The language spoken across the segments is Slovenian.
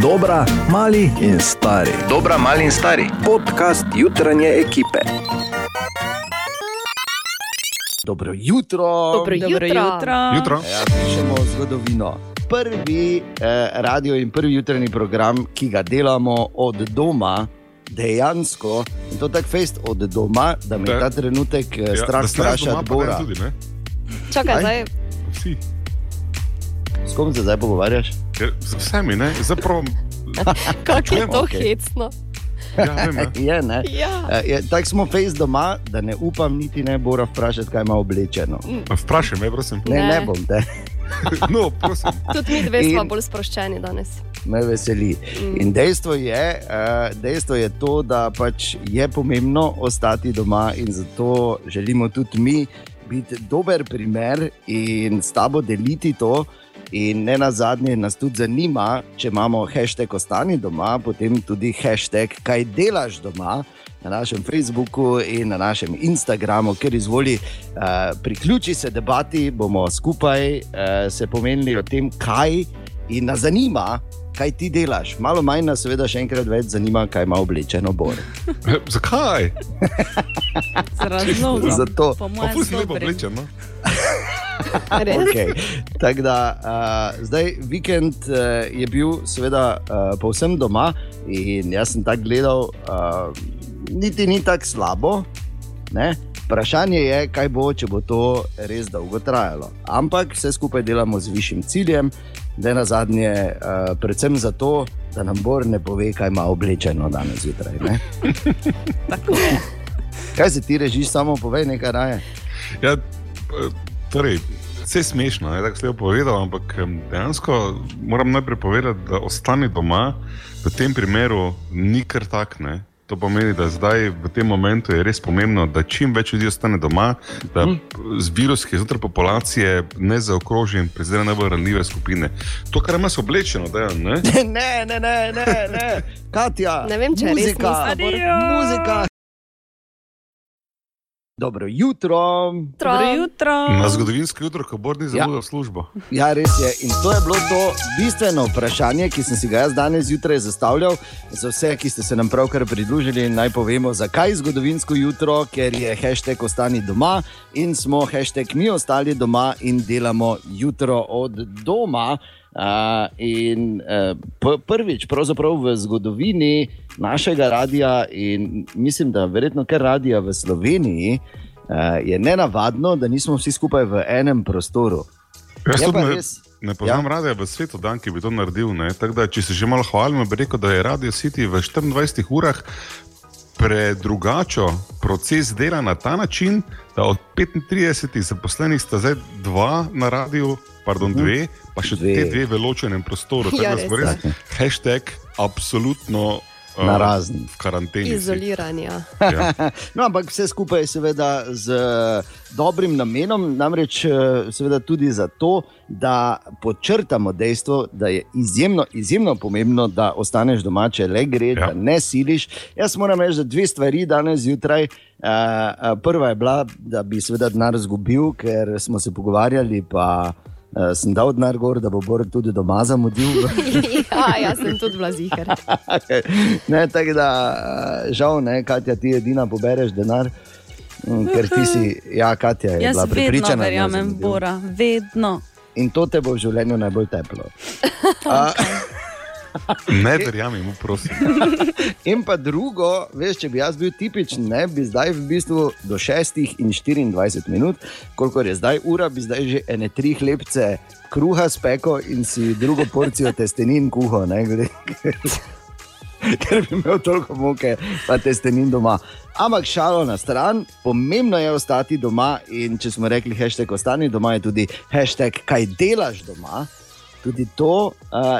Dobra, mali in stari. Dobra, mali in stari. Podcast jutranje ekipe. Dobro jutro. Dobro Dobro jutro. jutro. Jutro. Ja, pišemo zgodovino. Prvi eh, radio in prvi jutranji program, ki ga delamo od doma, dejansko, in to tako fest od doma, da me Da. ta trenutek eh, Ja, strah da Bora. Tudi, ne? Čakaj, Kaj? zdaj. Vsi. S kom se zdaj pogovarjaš? Ker Z vsemi, ne? Zapravo, Kako je to okej. hecno? ja, vem, ne. Je, ne? Ja. Eh, je, Tako smo fez doma, da ne upam niti ne Bora vprašati, kaj ima oblečeno. A Vprašaj me, prosim. Ne, ne, Ne. bom te, No, prosim. Tudi mi dve smo In- bolj sproščeni danes. me veseli. Mm. In dejstvo je, eh, dejstvo je to, da pač je pomembno ostati doma in zato želimo tudi mi biti dober primer in s tabo deliti to. In ne na zadnje nas tudi zanima, če imamo hashtag ostani doma, potem tudi hashtag kaj delaš doma na našem Facebooku in na našem Instagramu, ker izvoli uh, priključi se debati, bomo skupaj uh, se pomenili o tem, kaj in nas zanima, kaj ti delaš. Malo manj nas, seveda, še enkrat več zanima, kaj ima oblečeno Bor. Zakaj? Z razlogom. Zato, Po Pa mojem, pusti lepo dobrim. oblečen. No? Okay. Tako da uh, zdaj vikend uh, je bil, seveda, uh, povsem doma in jaz sem tako gledal, uh, niti ni tako slabo. Ne? Vprašanje je, kaj bo, če bo to res dolgo trajalo. Ampak vse skupaj delamo z višjim ciljem, da je na zadnje, uh, predvsem zato, da nam Bor ne pove, kaj ima oblečeno danes zjutraj. ne? Tako je. Kaj se ti režiš, samo povej nekaj raje. Ja, eh, torej, vse je smešno, je tako slabo povedal, ampak dejansko moram najprej povedati, da ostani doma v tem primeru ni kar tak. Ne? To pomeni, da zdaj v tem momentu je res pomembno, da čim več ljudi ostane doma, da z virus, ki je znotraj populacije, ne zaokroži in prizadene najbolj ranljive skupine. To, kar imaš oblečeno, da je. Ne? Ne, ne, ne, ne, ne. Katja, Ne vem, če je res muzika, misla, Bor. Adijo. muzika. Dobro jutro. Dobro jutro. Na zgodovinsko jutro, ko bo ni zamudil ja. službo. Ja, res je. In to je bilo to bistveno vprašanje, ki sem si ga jaz danes zjutraj zastavljal. Za vse, ki ste se nam pravkar pridružili, naj povemo, zakaj zgodovinsko jutro, ker je hashtag ostani doma in smo hashtag mi ostali doma in delamo jutro od doma. Uh, in uh, prvič, pravzaprav v zgodovini našega radia, in mislim, da verjetno kar radia v Sloveniji, uh, je nenavadno, da nismo vsi skupaj v enem prostoru. Jaz tudi ne, res- ne poznam ja. radia v svetu, dan, ki bi to naredil. ne. Da, če se že malo hvalimo, bi rekel, da je Radio City v 24 urah predrugačil proces dela na ta način, da od 35 zaposlenih sta zdaj dva na radiju, pardon, dve, pa še Dve. te dve v ločenem prostoru. Ja, res. res hashtag absolutno uh, Na razen. v karanteni. si. Izoliranja. Ja. No, ampak vse skupaj je seveda z eh, dobrim namenom, namreč eh, seveda tudi zato, da podčrtamo dejstvo, da je izjemno, izjemno pomembno, da ostaneš doma, če le gre, ja. Ja. da ne siliš. Jaz moram reči, da dve stvari danes zjutraj. Prva je bila, da bi seveda denar izgubil, ker smo se pogovarjali, pa uh, sem dal denar gor, da bo Bor tudi doma zamudil. ja, jaz sem tudi vlaziher. ne, tako da, eh, žal, ne, Katja, ti edina pobereš denar. mm, Ker ti si, ja, Katja je Jaz bila vedno prepričana, da verjamem. Bora, vedno. In to te bo v življenju najbolj teplo. A, Ne verjamem, prosim. in pa drugo, veš, če bi jaz bil tipičen, ne, bi zdaj v bistvu do 6 in 24 minut, koliko je zdaj ura, bi zdaj že ene tri hlebce kruha speko in si drugo porcijo testenin kuho. Ne, Ker bi imel toliko moke, pa testenin doma. Ampak šalo na stran, pomembno je ostati doma. In če smo rekli, hashtag ostani doma, je tudi hashtag kaj delaš doma. Tudi to uh,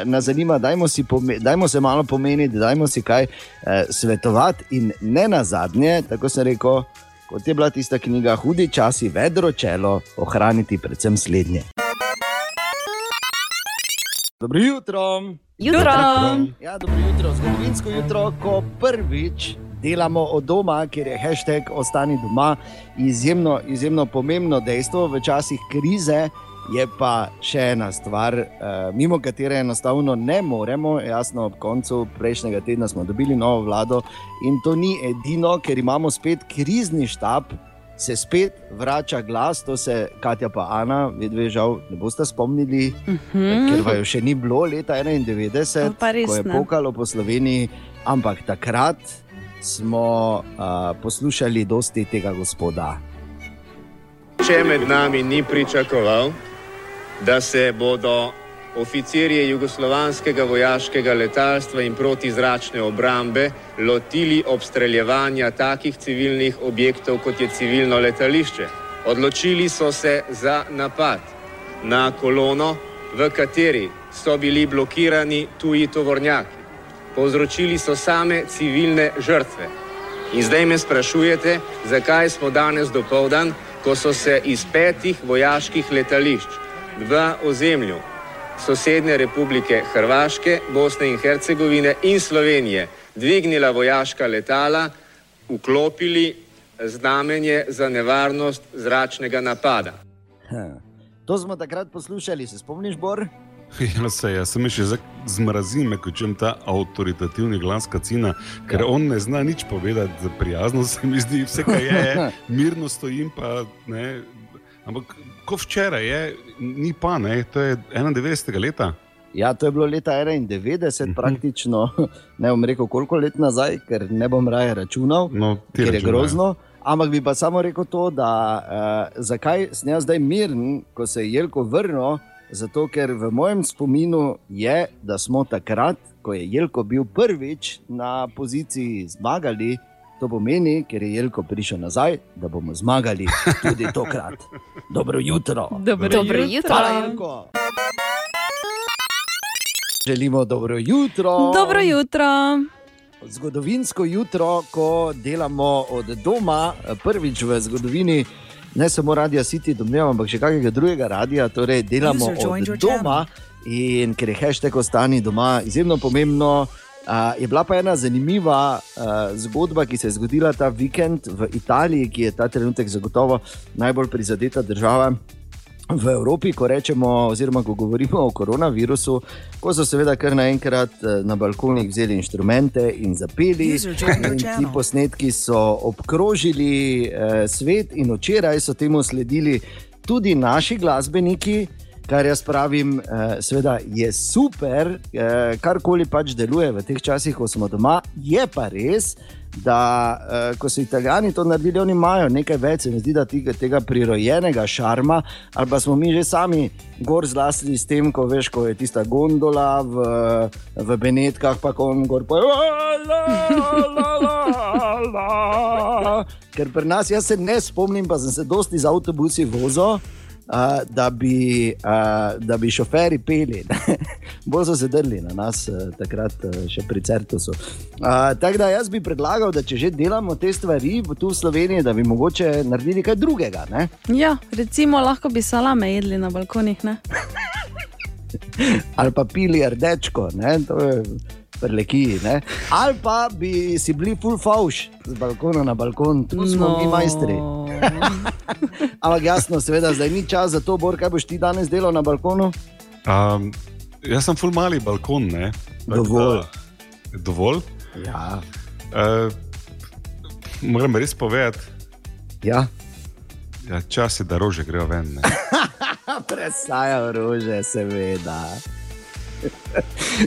nas zanima, dajmo, si dajmo se malo pomeniti, dajmo si kaj uh, svetovati. In ne na zadnje, tako sem rekel, kot je bila tista knjiga Hudi časi, vedro čelo, ohraniti predvsem slednje. Dobro jutro. Jutro. Ja, dobro jutro, zgodovinsko jutro, ko prvič delamo od doma, ker je hashtag ostani doma izjemno, izjemno pomembno dejstvo v časih krize. Je pa še ena stvar, eh, mimo katere enostavno ne moremo. Jasno, ob koncu prejšnjega tedna smo dobili novo vlado in to ni edino, ker imamo spet krizni štab, se spet vrača glas, to se Katja pa Ana, vedve žal ne boste spomnili, ker vaju še ni bilo leta 91, To pa res ko je pokalo po Sloveniji, ampak takrat smo uh, poslušali dosti tega gospoda. Če med nami ni pričakoval, da se bodo oficirje jugoslovanskega vojaškega letalstva in protizračne obrambe lotili obstreljevanja takih civilnih objektov, kot je civilno letališče. Odločili so se za napad na kolono, v kateri so bili blokirani tuji tovornjaki. Povzročili so same civilne žrtve. In zdaj me sprašujete, zakaj smo danes dopoldan, ko so se iz petih vojaških letališč v ozemlju sosednje republike Hrvaške, Bosne in Hercegovine in Slovenije dvignila vojaška letala, vklopili znamenje za nevarnost zračnega napada. Hm. To smo takrat poslušali, se spomniš, Bor? Ja, se, jaz sem še zdaj zmrazim, ko čujem ta avtoritativni glas kacina, ker Ja. on ne zna nič povedati, za prijazno se mi zdi, vse kaj je, je mirno stojim, pa ne. Ampak ko včeraj je, ni pa, ne, to je 91. leta. Ja, to je bilo leta 91, Mhm. praktično, ne bom rekel koliko let nazaj, ker ne bom raje računal, No, ker je računaj. grozno. Ampak bi pa samo rekel to, da uh, zakaj sem jaz zdaj miren, ko se je Jelko vrnil. Zato, ker v mojem spominu je, da smo takrat, ko je Jelko bil prvič na poziciji zmagali, to pomeni, ker je Jelko prišel nazaj, da bomo zmagali tudi tokrat. Dobro jutro. Dobro, Dobro jutro. jutro. Želimo dobro jutro. Dobro jutro. Zgodovinsko jutro, ko delamo od doma, prvič v zgodovini, ne samo radia City, domnevam, ampak še kakega drugega radia, torej delamo od doma. In ker je hashtag ostani doma izjemno pomembno, uh, je bila pa ena zanimiva uh, zgodba, ki se je zgodila ta vikend v Italiji, ki je ta trenutek zagotovo najbolj prizadeta država. V Evropi, ko rečemo, oziroma ko govorimo o koronavirusu, ko so seveda kar naenkrat eh, na balkonih vzeli inštrumente in zapeli. In ti posnetki so obkrožili eh, svet, in včeraj so temu sledili tudi naši glasbeniki. Kar jaz pravim, eh, seveda je super, eh, karkoli pač deluje v teh časih, ko smo doma. Je pa res, da eh, ko so Italijani to naredili, oni imajo nekaj več, se mi zdi, da tega, tega prirojenega šarma, ali pa smo mi že sami gor zlasli s tem, ko veš, ko je tista gondola v, v Benetkah, pa ko on gor poje. Ker pri nas, jaz se ne spomnim, pa sem se dosti z avtobusi vozil. Uh, da, bi, uh, da bi šoferji peli, ne. bolj so se drli na nas, uh, takrat uh, še pri Certusu. Uh, tako da jaz bi predlagal, da če že delamo te stvari tu v Sloveniji, da bi mogoče naredili kaj drugega. Ne? Ja, recimo, lahko bi salame jedli na balkonih. Ali pa pili rdečko, ne? to je prelekiji. Ne? Ali pa bi si bili full fauš z balkona na balkon, tu smo no. mi majstri. Ampak jasno, seveda, zdaj ni čas za to, Bor, kaj boš ti danes delal na balkonu. Um, jaz sem full mali balkon, ne. Tako Dovolj. Da, dovolj. Ja, Uh, moram res povedati, ja. ja, čas je, da rože grejo ven. Ne. Presajajo rože, seveda.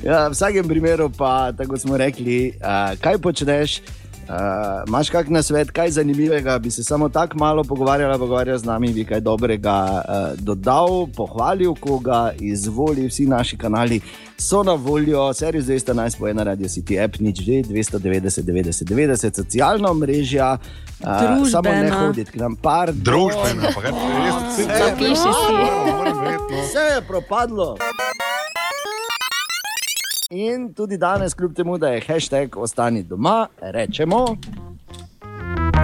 Ja, v vsakem primeru pa, tako smo rekli, uh, kaj počneš. Uh, Máš kak na svet, kaj zanimivega, bi se samo tako malo pogovarjala, pogovarjala z nami, bi kaj dobrega uh, dodal, pohvalil koga, izvoli, vsi naši kanali so na voljo, servis 211 po ena radio City app, nič že 290, 90, 90, socialna mreža, uh, samo ne hoditi k nam, par Družbeno, pa kaj res, vse Zapiši si. Moram vedeti, no. Vse je propadlo. In tudi danes, kljub temu, da je hashtag ostani doma, rečemo: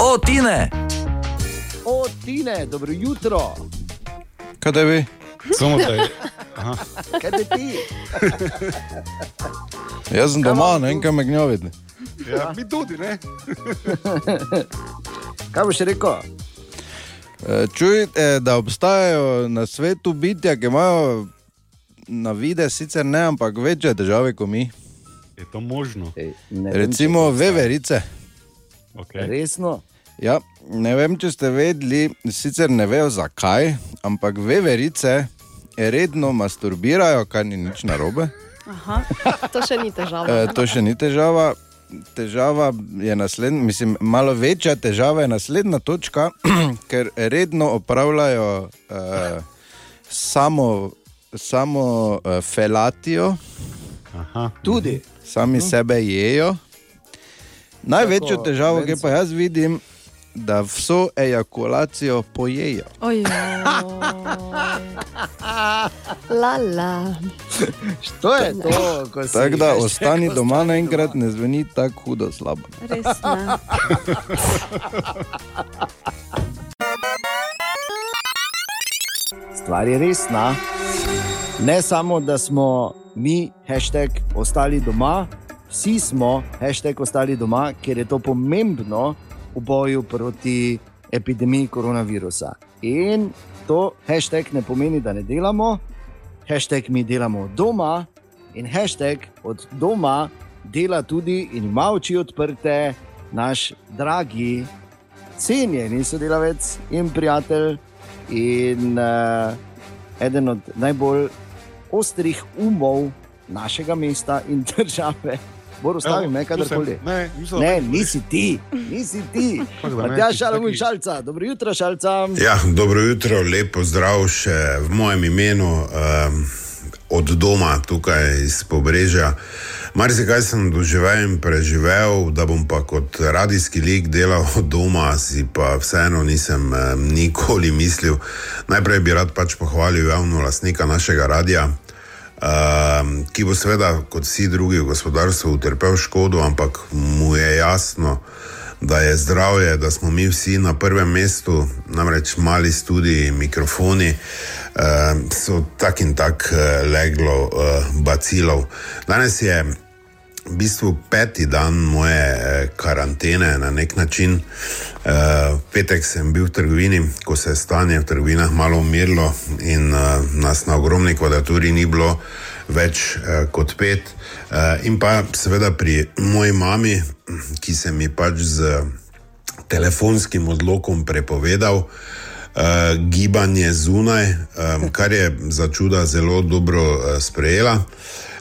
O, Tine! O, Tine, dobro jutro, Kaj da vi? Samo da je. Aha. kaj te ti? Jaz sem doma, ne vem, kaj me gnjaviti. Ja, mi tudi, ne? Kaj boš rekel? E, Čujete, da obstajajo na svetu bitja, ki imajo na vide sicer ne, ampak večje težave kot mi. Je to možno? Ej, vem, Recimo veverice. Okay. Resno? Ja, ne vem, če ste vedeli, sicer ne vejo zakaj, ampak veverice redno masturbirajo, kar ni nič narobe. Aha. To še ni težava. E, to še ni težava. Težava je naslednja, mislim, malo večja težava je naslednja točka, ker redno opravljajo uh, samo, samo uh, felatijo, Aha. tudi sami sebe jejo. Največjo Tako, težavo, ki pa jaz vidim, da vso ejakulacijo pojejo. Ojoj. La, la. To je to, Tako da ostani doma naenkrat, ne zveni tako hudo slabo. Res ne. Stvar je resna. Ne samo, da smo mi, hashtag, ostali doma, vsi smo, hashtag, ostali doma, ker je to pomembno v boju proti epidemiji koronavirusa. In to hashtag ne pomeni, da ne delamo, hashtag mi delamo doma in hashtag od doma dela tudi in ima oči odprte naš dragi, cenjeni sodelavec in prijatelj in uh, eden od najbolj ostrih umov našega mesta in države. Boris, stavi me, kadarkoli. Ne, mislim, Ne, nisi ti, nisi ti. Da ti Šalamun taki- Šalca, dobro jutro, Šalca. Ja, dobro jutro, lepo zdrav še v mojem imenu, um, od doma tukaj iz Pobrežja. Marsikaj sem doživel in preživel, da bom pa kot radijski lik delal od doma, si pa vseeno nisem um, nikoli mislil. Najprej bi rad pač pohvalil javno lastnika našega radia. Um, ki bo seveda, kot vsi drugi v gospodarstvu, utrpel škodo, ampak mu je jasno, da je zdravje, da smo mi vsi na prvem mestu, namreč mali studiji, mikrofoni, uh, so tak in tak uh, leglo uh, bacilov. Danes je v bistvu peti dan moje eh, karantene na nek način. V petek sem bil v trgovini, ko se je stanje v trgovinah malo umirilo in eh, nas na ogromni kvadraturi ni bilo več eh, kot pet. Eh, in pa seveda pri moji mami, ki se mi pač z telefonskim odlokom prepovedal. Uh, gibanje zunaj, um, kar je za čuda zelo dobro uh, sprejela.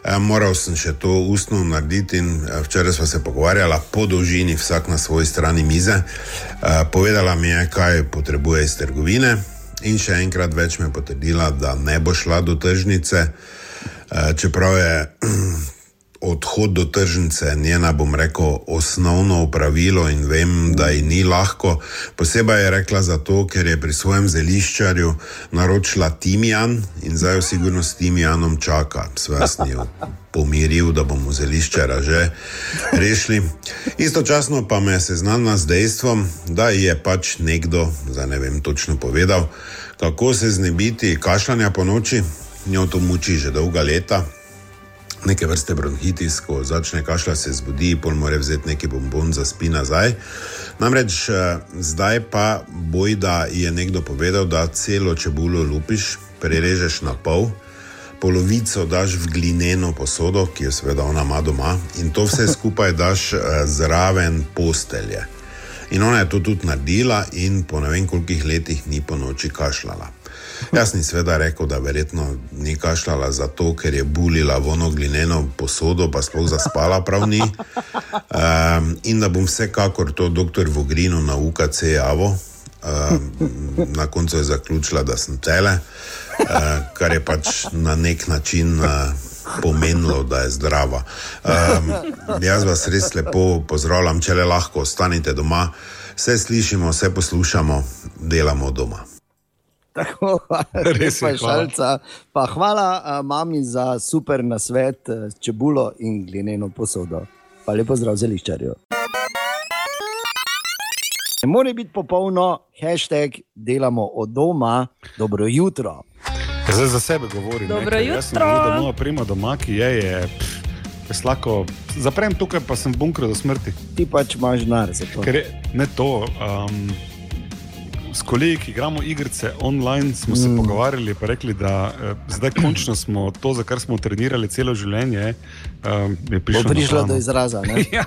Uh, moral sem še to ustno narediti, in uh, včeraj smo se pogovarjali po dolžini, vsak na svoji strani mize. Uh, povedala mi je, kaj potrebuje iz trgovine, in še enkrat več me potrdila, da ne bo šla do tržnice, uh, čeprav je odhod do tržnice njena, bom rekel, osnovno opravilo in vem, da ji ni lahko. Posebej je rekla zato, ker je pri svojem zeliščarju naročila timijan in zdaj jo sigurno s timijanom čaka. Svesni jo pomiril, da bomo zeliščara že rešili. Istočasno pa me je seznanila z dejstvom, da ji je pač nekdo, zdaj ne vem točno povedal, kako se znebiti kašljanja po noči. Njo to muči že dolga leta, neke vrste bronhitis, ko začne kašlja, se zbudi, pol mora vzeti neki bombon za spi nazaj. Namreč eh, zdaj pa boj, da je nekdo povedal, da celo čebulo lupiš, prerežeš na pol, polovico daš v glineno posodo, ki jo seveda ona ima doma, in to vse skupaj daš eh, zraven postelje. In ona je to tudi naredila, in po ne vem kolikih letih ni po noči kašljala. Jaz sem seveda rekel, da verjetno ni kašljala zato, ker je bulila v ono glineno posodo, pa sploh zaspala prav ni. Um, in da bom vsekakor to doktor Vogrinu na UKC javo. Um, na koncu je zaključila, da sem tele, uh, kar je pač na nek način uh, pomenilo, da je zdrava. Um, jaz vas res lepo pozdravljam, če le lahko ostanite doma, vse slišimo, vse poslušamo, delamo doma. Tako, Res je, šalca. Pa hvala a, mami za super nasvet, s čebulo in glineno posodo. Pa lepo zdrav zeliščarju. Ne more biti popolno, hashtag delamo od doma, dobro jutro. Zdaj za sebe govorim. Dobro ne, ker jaz sem jutro. videl, da moja prima doma, ki je, je pff, Jaz lahko zaprem tukaj, pa sem bunker do smrti. Ti pač imaš denar za to. Ker je ne to. Um, s kolegi, ki igramo igrice online, smo se mm. pogovarjali in rekli, da uh, zdaj končno smo to, za kar smo trenirali celo življenje, je prišlo, Bo prišlo do, do izraza. ja.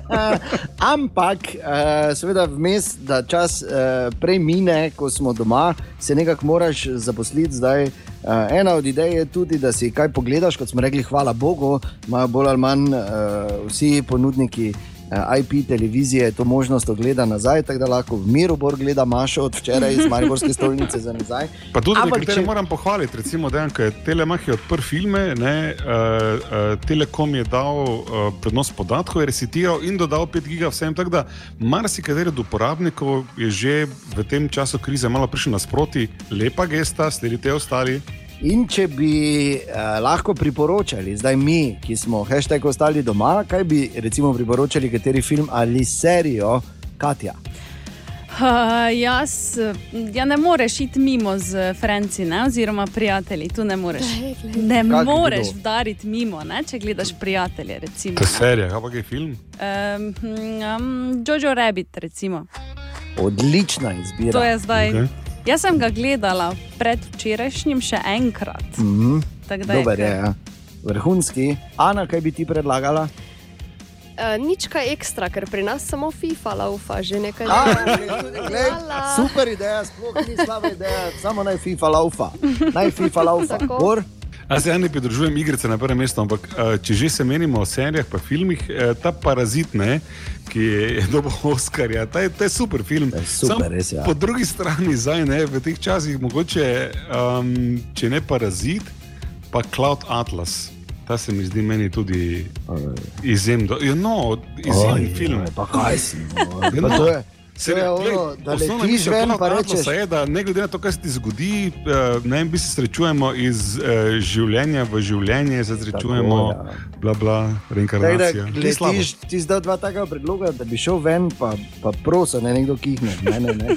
Ampak, uh, seveda, vmes, da čas uh, prej mine, ko smo doma, se nekako moraš zaposliti. Zdaj, uh, ena od idej je tudi, da si kaj pogledaš. Kot smo rekli, hvala Bogu, imajo bolj ali manj uh, vsi ponudniki. eh, IP televizije to možnost ogleda nazaj, tako da lahko v miru bolj gleda Mašo od včeraj iz Mariborske stolnice za nazaj. Pa tudi Ampak če- moram pohvaliti, recimo, da je Telemach je odprl filme, ne, uh, uh, Telekom je dal uh, prenos podatkov, je resetiral in dodal 5 giga vsem. Tako da marsikateri od uporabnikov je že v tem času krize malo prišel nasproti, lepa gesta, sledite ostali. In če bi uh, lahko priporočali, zdaj mi, ki smo hashtag ostali doma, kaj bi recimo priporočali, kateri film ali serijo, Katja? Uh, jaz, ja ne moreš iti mimo z Franci, ne? oziroma prijatelji. Tu ne moreš. Ne Kak moreš kdo? vdariti mimo, ne? če gledaš prijatelje. Recimo, To je serija, kaj pa je film? Um, um, Jojo Rabbit, recimo. Odlična izbira. To je zdaj. Okej. Jaz sem ga gledala predvčerajšnjim še enkrat. Mhm. Da je Dober je, ja. vrhunski. Ana, kaj bi ti predlagala? Uh, nič kaj ekstra, ker pri nas samo FIFA laufa že nekaj A, let. glej, Lala. super ideja, sploh ni slaba ideja, samo naj FIFA laufa. Naj FIFA laufa. Tako. Jaz se ja ne pridružujem igrice na prvem mestu, ampak eh, če že se menimo o serijah in filmih, eh, ta parazit, ne, ki je dobil Oscarja, ta je, ta je super film. Je super, Sam res, ja. Po drugi strani, zdaj, ne, v teh časih, mogoče, um, če ne parazit, pa Cloud Atlas. Ta se mi zdi meni tudi izjemen. Ja, no, izjemen film. Pa kaj si? No, Se je ono, da osnovna letiš misel ven pa Atlasa rečeš. Je, da ne glede na to, kaj se ti zgodi, eh, ne vem, mi se srečujemo iz eh, življenja v življenje, se srečujemo, ja. bla, bla, da reinkarnacija. Ni slabo. letiš, ti zdaj dva takega predloga, da bi šel ven, pa, pa prosim, ne nekdo kihne. Ne, ne.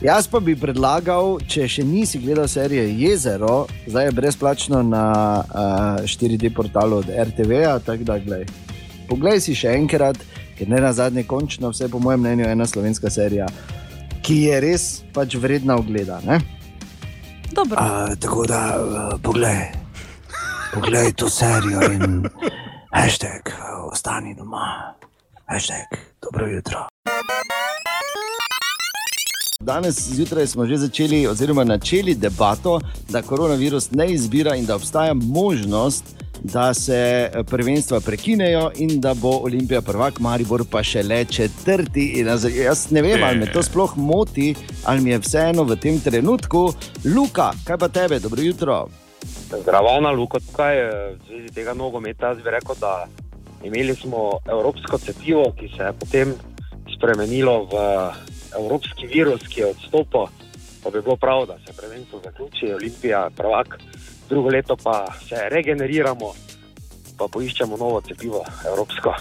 Jaz pa bi predlagal, če še nisi gledal serije Jezero, zdaj je brezplačno na uh, 4D portalu od RTV-ja. tako da, glej, Poglej si še enkrat, ker ne na zadnje, končno, vse po mojem mnenju, ena slovenska serija, ki je res pač vredna ogleda. Ne? Dobro. Uh, tako da, uh, poglej, poglej to serijo in hashtag, uh, ostani doma, hashtag, dobro jutro. Danes zjutraj smo že začeli, oziroma načeli debato, da koronavirus ne izbira in da obstaja možnost, da se eh, prvenstva prekinejo in da bo Olimpija prvak, Maribor pa še le četrti. Jaz- ne vem, ali me to sploh moti, ali mi je vseeno v tem trenutku. Luka, kaj pa tebe, dobro jutro. Zdravo na Luko tukaj, eh, v zvezi tega nogometa. Jaz bi rekel, da imeli smo evropsko cepivo, ki se je potem spremenilo v evropski virus, ki je odstopil. Pa bi bilo prav, da se prvenstvo zaključi, Olimpija, prvak, drugo leto pa se regeneriramo, pa poiščemo novo cepivo, evropsko.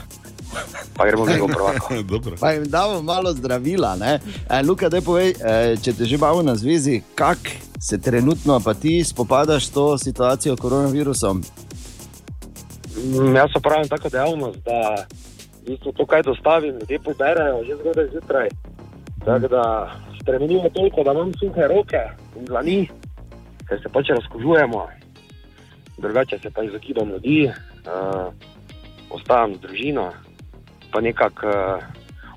Pa gremo v. Dobro. Pa jim damo malo zdravila. ne. E, Luka, da povej, e, če te že bavimo na zvezi, kako se trenutno pa ti spopadaš s to situacijo koronavirusom? Mm, Jaz pravim tako dejavnost, da v bistvu to, kaj dostavim, ljudje poberajo že zgodaj zjutraj. Tako da spremenimo toliko, da imam suhe roke in dlani, ker se pač razkužujemo. Drugače se pa izogibam ljudi, uh, ostajam z družino, pa nekako uh,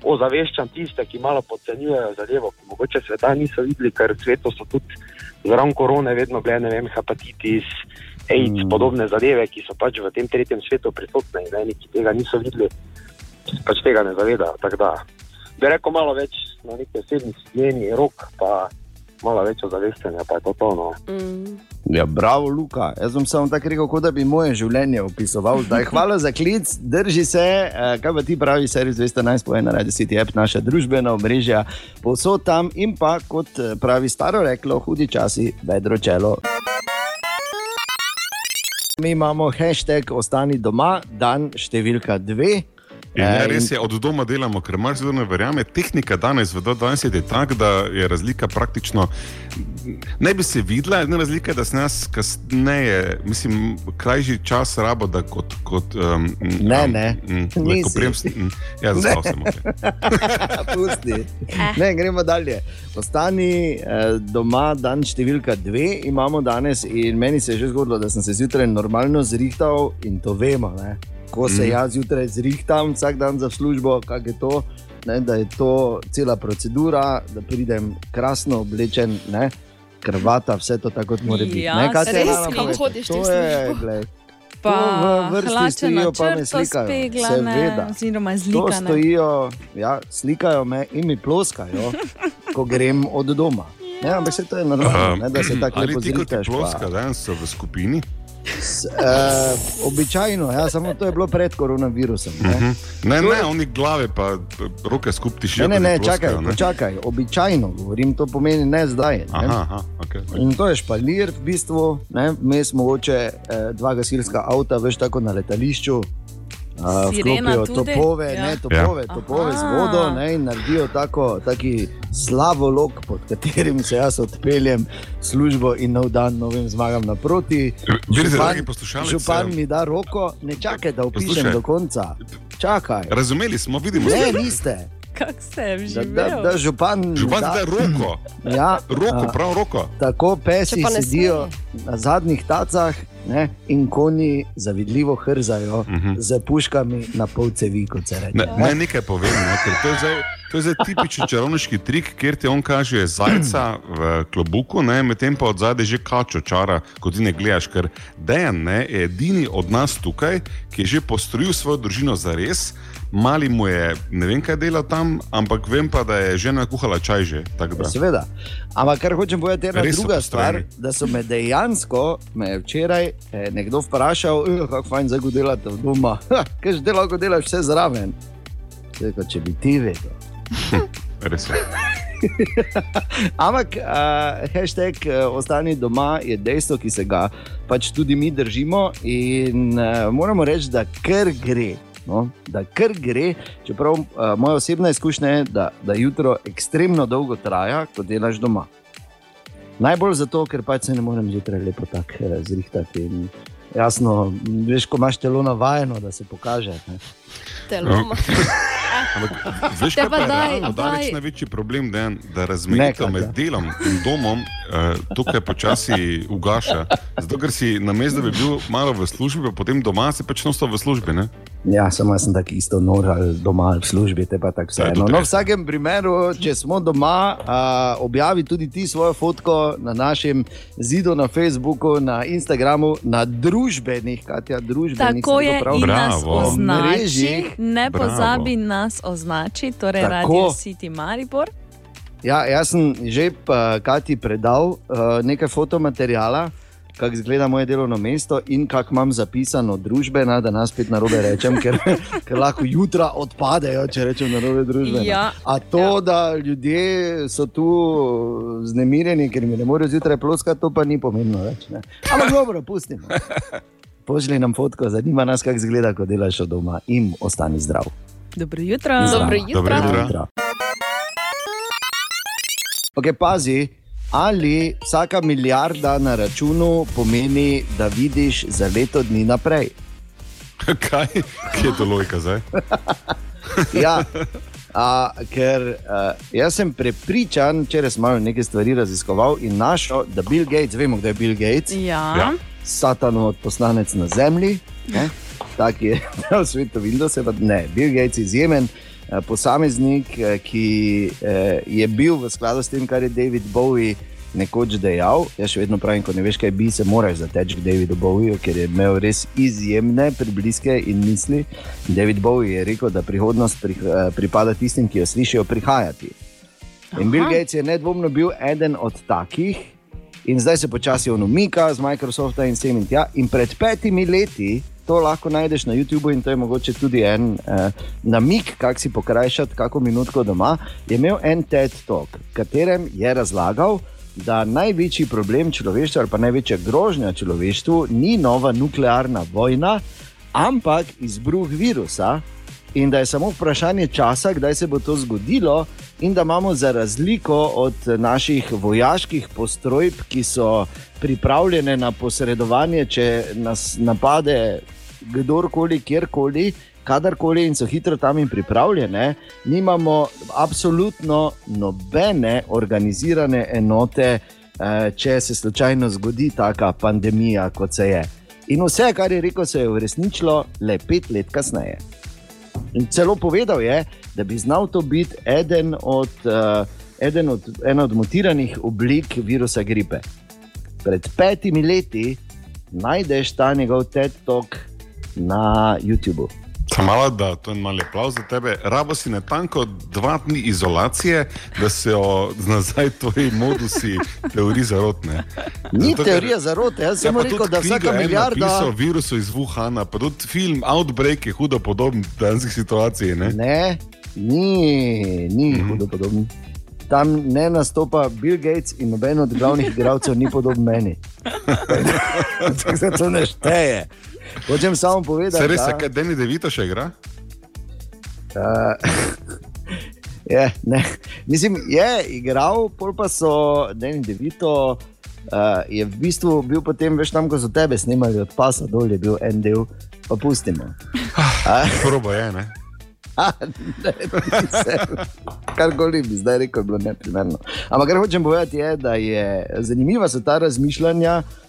ozaveščam tiste, ki malo podcenjujejo zadevo, ki mogoče sveta niso videli, ker svetu so tudi zraven korone vedno bile, ne vem, hepatitis, AIDS, mm. podobne zadeve, ki so pač v tem tretjem svetu prisotne in eni, ki tega niso videli, pač tega ne zavedajo. Tako da bi rekel malo več na neki osebni higieni, rok, pa malo več ozaveščanja, pa je to tono. Mm. Ja, bravo, Luka. Jaz sem samo tako rekel, kot da bi moje življenje opisoval. Zdaj, hvala za klic, drži se. Eh, Kaj pa ti pravi, servis 211 po 1 radio city app, naša družbena omrežja, posod tam in pa, kot eh, pravi staro reklo, hudi časi, vedro čelo. Mi imamo hashtag Ostani doma, dan številka dve. In ja, Eh, res je, od doma delamo, ker marsikdo ne verjame. Tehnika danes v 20 je taka, da je razlika praktično. Ne bi se videla, ena razlika je, da se nas kasneje, mislim, krajši čas rabo, da kot. kot um, Ne, ne, Mm, nisi. ko prijem, ja, zaspal sem. Okay. Pusti. Ne, gremo dalje. Ostani eh, doma, dan številka dve imamo danes, in meni se je že zgodilo, da sem se zjutraj normalno zrihtal in to vemo. Ne? Ko se Mhm. jaz zjutraj zrihtam, vsak dan za službo, kako je to, ne, da je to cela procedura, da pridem krasno oblečen. Ne? Krvata, vse to tako kot mora biti. Ja, ne, kaj se res, kam hodiš ti To je, glej, Pa To v vrsti hlače stojijo, na pa me črto slikajo. speglane, Seveda. oziroma To zlikane. stojijo, ja, slikajo me in mi ploskajo, ko grem od doma. Ne, ampak se to je normalno, ne, da se tako Ali lepo ti kot zritaš. pa- ploska, danes so v skupini? S- eh, običajno, ja, samo to je bilo pred koronavirusom. Ne, Mhm. Ne, To ne, je- oni glave pa roke skupaj tišijo. ne, ne, ne ploskajo, čakaj, počakaj, običajno govorim, to pomeni ne zdaj. Ne. Aha, aha, okay. In to je špalir, v bistvu, ne, mes mogoče eh, dva gasilska avta, veš tako na letališču. Sirena vklopijo topove, Ja. ne, topove, Ja. topove z Aha. vodo ne, in naredijo tako, taki slavolok, pod katerim se jaz odpeljem službo in nov dan novim zmagam naproti. Župan eh, mi da roko, ne čakaj, da opišem Poslušaj. do konca. Čakaj. Razumeli smo, vidimo se. Ne, niste. Kako se je Da, živel? da, da župan, Župan da, da roko, ja, roko, prav roko. Tako pesi sedijo na zadnjih tacah ne, in konji zavidljivo hrzajo uh. -huh. z puškami na pol cevi, kot se reče. Ne, ne nekaj povem, ne, ker to je zdaj, to je zdaj tipični čarovniški trik, kjer ti on kaže zajca v klobuku, ne, medtem pa od zadaj že kačo čara, ko ti ne gledaš. Ker Dejan ne, je edini od nas tukaj, ki je že postrojil svojo družino za res. Mali mu je, ne vem kaj dela tam, ampak vem pa, da je žena kuhala čaj že. Seveda. Ampak kar hočem povedati, je ena Res druga stvar, da so me dejansko, me je včeraj eh, nekdo vprašal, "Eh, kako fajn zdaj delate v doma. Kaj že ti lahko delaš vse zraven? Rekel, če bi ti vedel. Res je. Ampak uh, hashtag uh, ostani doma je dejstvo, ki se ga pač tudi mi držimo in uh, moramo reči, da kar gre. No, da kar gre, čeprav uh, moja osebna izkušnja je, da, da jutro ekstremno dolgo traja, ko delaš doma. Najbolj zato, ker pač se ne morem zjutraj lepo tako eh, zrihtati. In jasno, veš, ko imaš telo navajeno, da se pokaže. Ne. Telo. No. Ampak, veš, kaj pa je daj, realno, daleč največji problem, Dejan, da razmejitev med Katja. delom in domom uh, tukaj počasi ugaša. Zato, ker si na mestu, da bi bil malo v službi, pa potem doma si pač nosto v službi. Ne? Ja, samo jaz sem tako isto nor ali doma ali v službi, te pa tako Ja, vseeno. No, v res. vsakem primeru, če smo doma, uh, objavi tudi ti svojo fotko na našem zidu, na Facebooku, na Instagramu, na družbenih, Katja, družbenih. Tako je in nas Bravo. označi, ne Bravo. pozabi nas označi, torej Tako. Radio City Maribor. Ja, jaz sem že pa Kati predal uh, nekaj fotomaterijala. Kako izgleda moje delovno mesto, in kako imam zapisano družbena, da nas spet na robe rečem, ker, ker lahko jutra odpadejo, če rečem na robe družbena. Ja, A to, da ljudje so tu znemirjeni, ker mi ne morejo zjutraj ploskati, to pa ni pomembno več. Ne. Ampak dobro, pustimo. Pošli nam fotko, zanima nas, kako izgleda, ko delaš od doma in ostani zdrav. Dobro jutro. Dobro Dobro jutro. jutro. Ok, pazi, ali vsaka milijarda na računu pomeni, da vidiš za leto dni naprej. Kaj? Kje je to logika zdaj? Ja, a, ker a, jaz sem prepričan, če res malo nekaj stvari raziskoval in našel, da Bill Gates, vemo, kdo je Bill Gates, Ja. Ja. satanov poslanec na zemlji, ne? tak je v svetu Windows, pa ne, Bill Gates je izjemen. Eh, Posameznik, eh, ki eh, je bil v skladu s tem, kar je David Bowie nekoč dejal. Jaz še vedno pravim, ko ne veš, kaj bi se moraš zateči k Davidu Bowieju, ker je imel res izjemne približke in misli. David Bowie je rekel, da prihodnost pri, pripada tistim, ki jo slišijo prihajati. In Bill Aha. Gates je nedvomno bil eden od takih, in zdaj se počasi on umika z Microsofta in vsem in tja. In pred petimi leti, to lahko najdeš na YouTubu, in to je mogoče tudi en eh, namik, kako si pokrajšati kako minutko doma, je imel en TED Talk, v katerem je razlagal. Da največji problem človeštva, ali pa največja grožnja človeštvu, ni nova nuklearna vojna, ampak izbruh virusa, in da je samo vprašanje časa, kdaj se bo to zgodilo, in da imamo za razliko od naših vojaških postrojb, ki so pripravljene na posredovanje, če nas napade kdorkoli, kjerkoli. Kadarkoli in so hitro tam in pripravljene, nimamo absolutno nobene organizirane enote, eh, če se slučajno zgodi taka pandemija, kot se je. In vse, kar je rekel, se je uresničilo le pet let kasneje. In celo povedal je, da bi znal to biti eden od, uh, eden od, ena od mutiranih oblik virusa gripe. Pred petimi leti najdeš ta njegov TED talk na YouTubu. Malo, da to je mali aplauz za tebe. Rabo si natanko dva dni izolacije, da se jo nazaj tvoji modusi teorij zarotne. Ni Zato, teorija zarote, jaz sem pa rekel, da vsaka milijarda. napisal O virusu iz Wuhana, pa tudi film Outbreak je hudo podoben danski situaciji. Ne? Ne, ni, ni mm -hmm. hudo podoben. Tam ne nastopa Bill Gates in noben od glavnih igralcev ni podoben meni. Tako se to ne šteje. Hočem samo povedati, Se res, da kaj Deni Devito še igra? Uh, je, ne. Mislim, je igral, pol pa so Deni Devito. Uh, je v bistvu bil potem, veš, tam, ko so tebe snimali od pasa dol, je bil en del, pa pustimo. Probo je, ne? Karkoli bi zdaj rekel, je bilo neprimerno. Ampak kar hočem povedati, je, da je zanimiva so ta razmišljanja. Uh,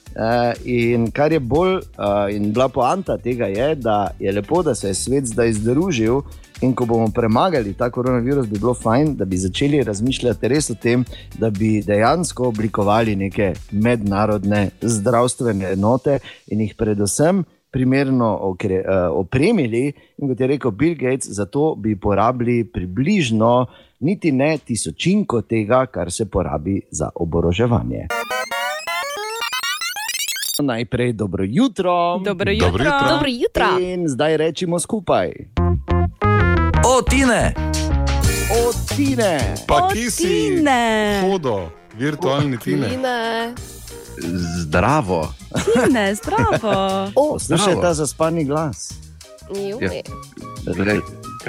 in kar je bolj uh, in bila poanta tega, je, da je lepo, da se je svet zdaj združil. In ko bomo premagali ta koronavirus, bi bilo fajn, da bi začeli razmišljati res o tem, da bi dejansko oblikovali neke mednarodne zdravstvene enote in jih predvsem primerno okre, uh, opremili. In kot je rekel Bill Gates, za to bi porabili približno niti ne tisočinko tega, kar se porabi za oboroževanje. Najprej dobro jutro. Dobro jutro. Dobro jutro. Dobro jutro. In zdaj rečemo skupaj. O, Tine! O, Tine! Pa ki si Tine. hodo, virtualni Tine. Tine. Zdravo. Tine, zdravo. O, Slišite ta zaspani glas. juj. Glej,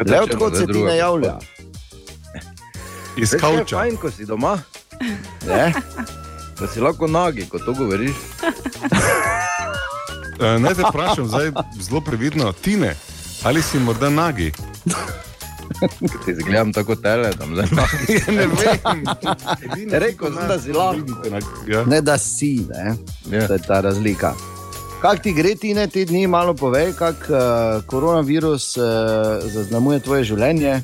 Le odkot se ti ne javlja? Iz kavča. fajn, ko si doma, Ne? da si lahko nagi, ko to govoriš. E, Naj te vprašam, zdaj zelo previdno, Tine, ali si morda nagi? Ker Ti zgledam tako tele, tam zdaj nagi. ne vem. Rekel sem, da si lahko. Ja. ne da si, ne? Ja. to je ta razlika. Kako ti gre, ti ne te dni, malo povej, kako uh, koronavirus uh, zaznamuje tvoje življenje?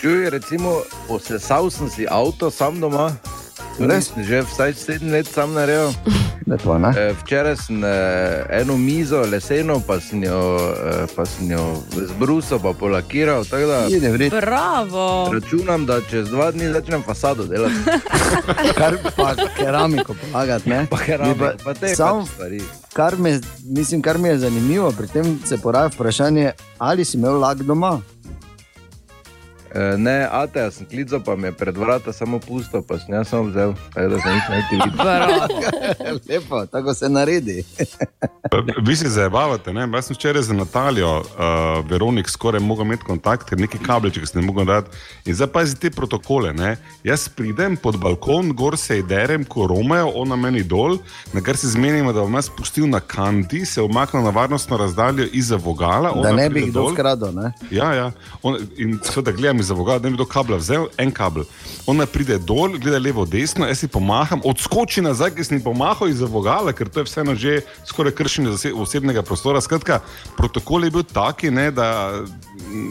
Čuj, recimo, posesal sem si avto sam doma. Res? Že vsaj sedem let sam naredil. Lepo, ne? E, Včeraj sem e, eno mizo, leseno, pa sem jo, e, pa sem jo zbrusil, pa polakiral. Da, Bravo. računam, da čez dva dni začnem fasado delati. kar pa keramiko pomagati, ne? Pa keramiko, Bi pa te samo- pač stvari. Kar, me, mislim, kar mi je zanimivo, pri tem se poraja vprašanje, ali si imel lag doma. E, Ne, Ateja sem klical, pa mi je pred vrata samo pusto, pa sem jaz vzel, tako da sem jih najti videl. Bravo. Lepo, tako se naredi. Vi se zabavate, ne? Jaz sem včeraj za Natalijo, uh, Veronik, skoraj mogel imeti kontakt, ker neki kabelček sem ne mogel dati. In zdaj pazi te protokole. Ne? Jaz pridem pod balkon, gor se derem, ko romajo, ona meni dol, na kar se zmenimo, da bom jaz spustil na kanti, se umaknil na varnostno razdaljo izza vogala. Da ona ne bi jih kdo dol. skradil. ne? Ja, ja. On, in seveda gledam iz voga, da ne bi do kabla vzel en kabel. Ona pride dol, gleda levo, desno, jaz si pomaham, odskoči nazaj, sem ji pomahal iz vogala, ker to je vseeno že skoraj kršenje osebnega prostora. Skratka, protokol je bil taki, ne, da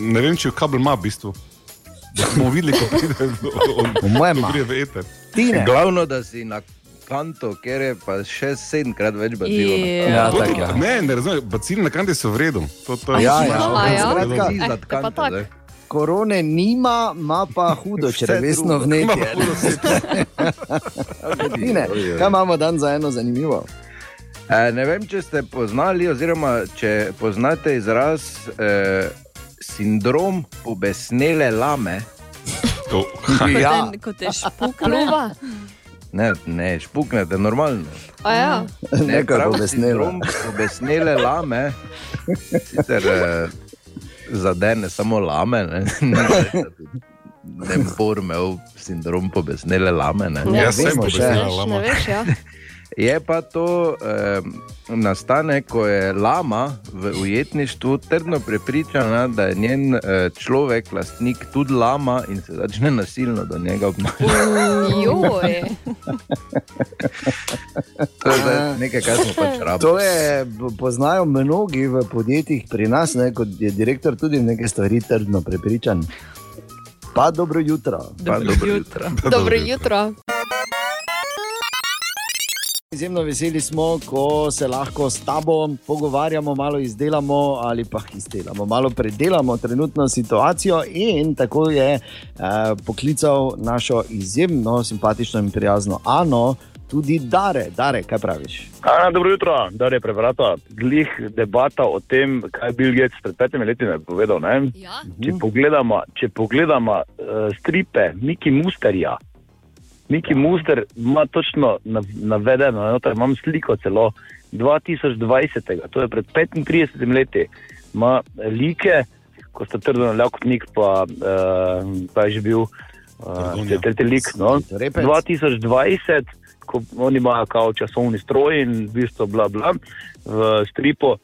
ne vem, če kabel ima v bistvu. Da smo videli, ko pride eter. Ti ne. Glavno, da si na kanto, ker je pa še sedemkrat več bacilov. Ja. Ja, je. Ne, ne razumem, bacili na kanti so v redu. To, to, Ja, si ja. znala, ja? Skratka, Eh, Iznad pa kanta, tak. zdaj. Korone nima, ima pa hudo črevesno vnetje. hudo sepsis. Tine, kaj imamo dan za eno zanimivo? E, ne vem, če ste poznali, oziroma če poznate izraz e, sindrom pobesnele lame. To- Ja, Ko te- Ko te špukne. Kluba. Ne, ne, špuknete normalno. A ja. nekaj prav povesnelo. Sindrom pobesnele lame. Sicer, e, zadene samo lame. Ne, ne bo imel sindrom pobesnele lame. Ne. Ja, Jaz sem veš, lama. Ne veš, ja. Je pa to eh, nastane, ko je lama v ujetništvu trdno prepričana, da je njen eh, človek, lastnik, tudi lama in se začne nasilno do njega obnašati. Joj. To je zdaj nekaj, kar smo pač rabili. To je, poznajo mnogi v podjetjih pri nas, ne, kot je direktor tudi neke stvari trdno prepričan. Pa dobro jutro. Pa dobro jutro. Dobro jutro. Izjemno veseli smo, ko se lahko s tabo pogovarjamo, malo izdelamo ali pa izdelamo, malo predelamo trenutno situacijo. In tako je eh, poklical našo izjemno simpatično in prijazno Ano, tudi Dare. Dare, kaj praviš? Ana, dobro jutro, da je prebrata. Glih debata o tem, kaj je Bill Gates pred petimi leti povedal. Ne? Ja. Če pogledamo, če pogledamo uh, stripe Miki Musterja, Miki Muster ima točno nav- navedeno, noter imam sliko celo 2020, to je pred 35 leti, ima like, ko sta trdno Ljakotnik, pa, uh, pa je že bil uh, tretji lik. No? Repec. 2020, ko oni imajo kao časovni stroj in v bistvu bla bla v stripu,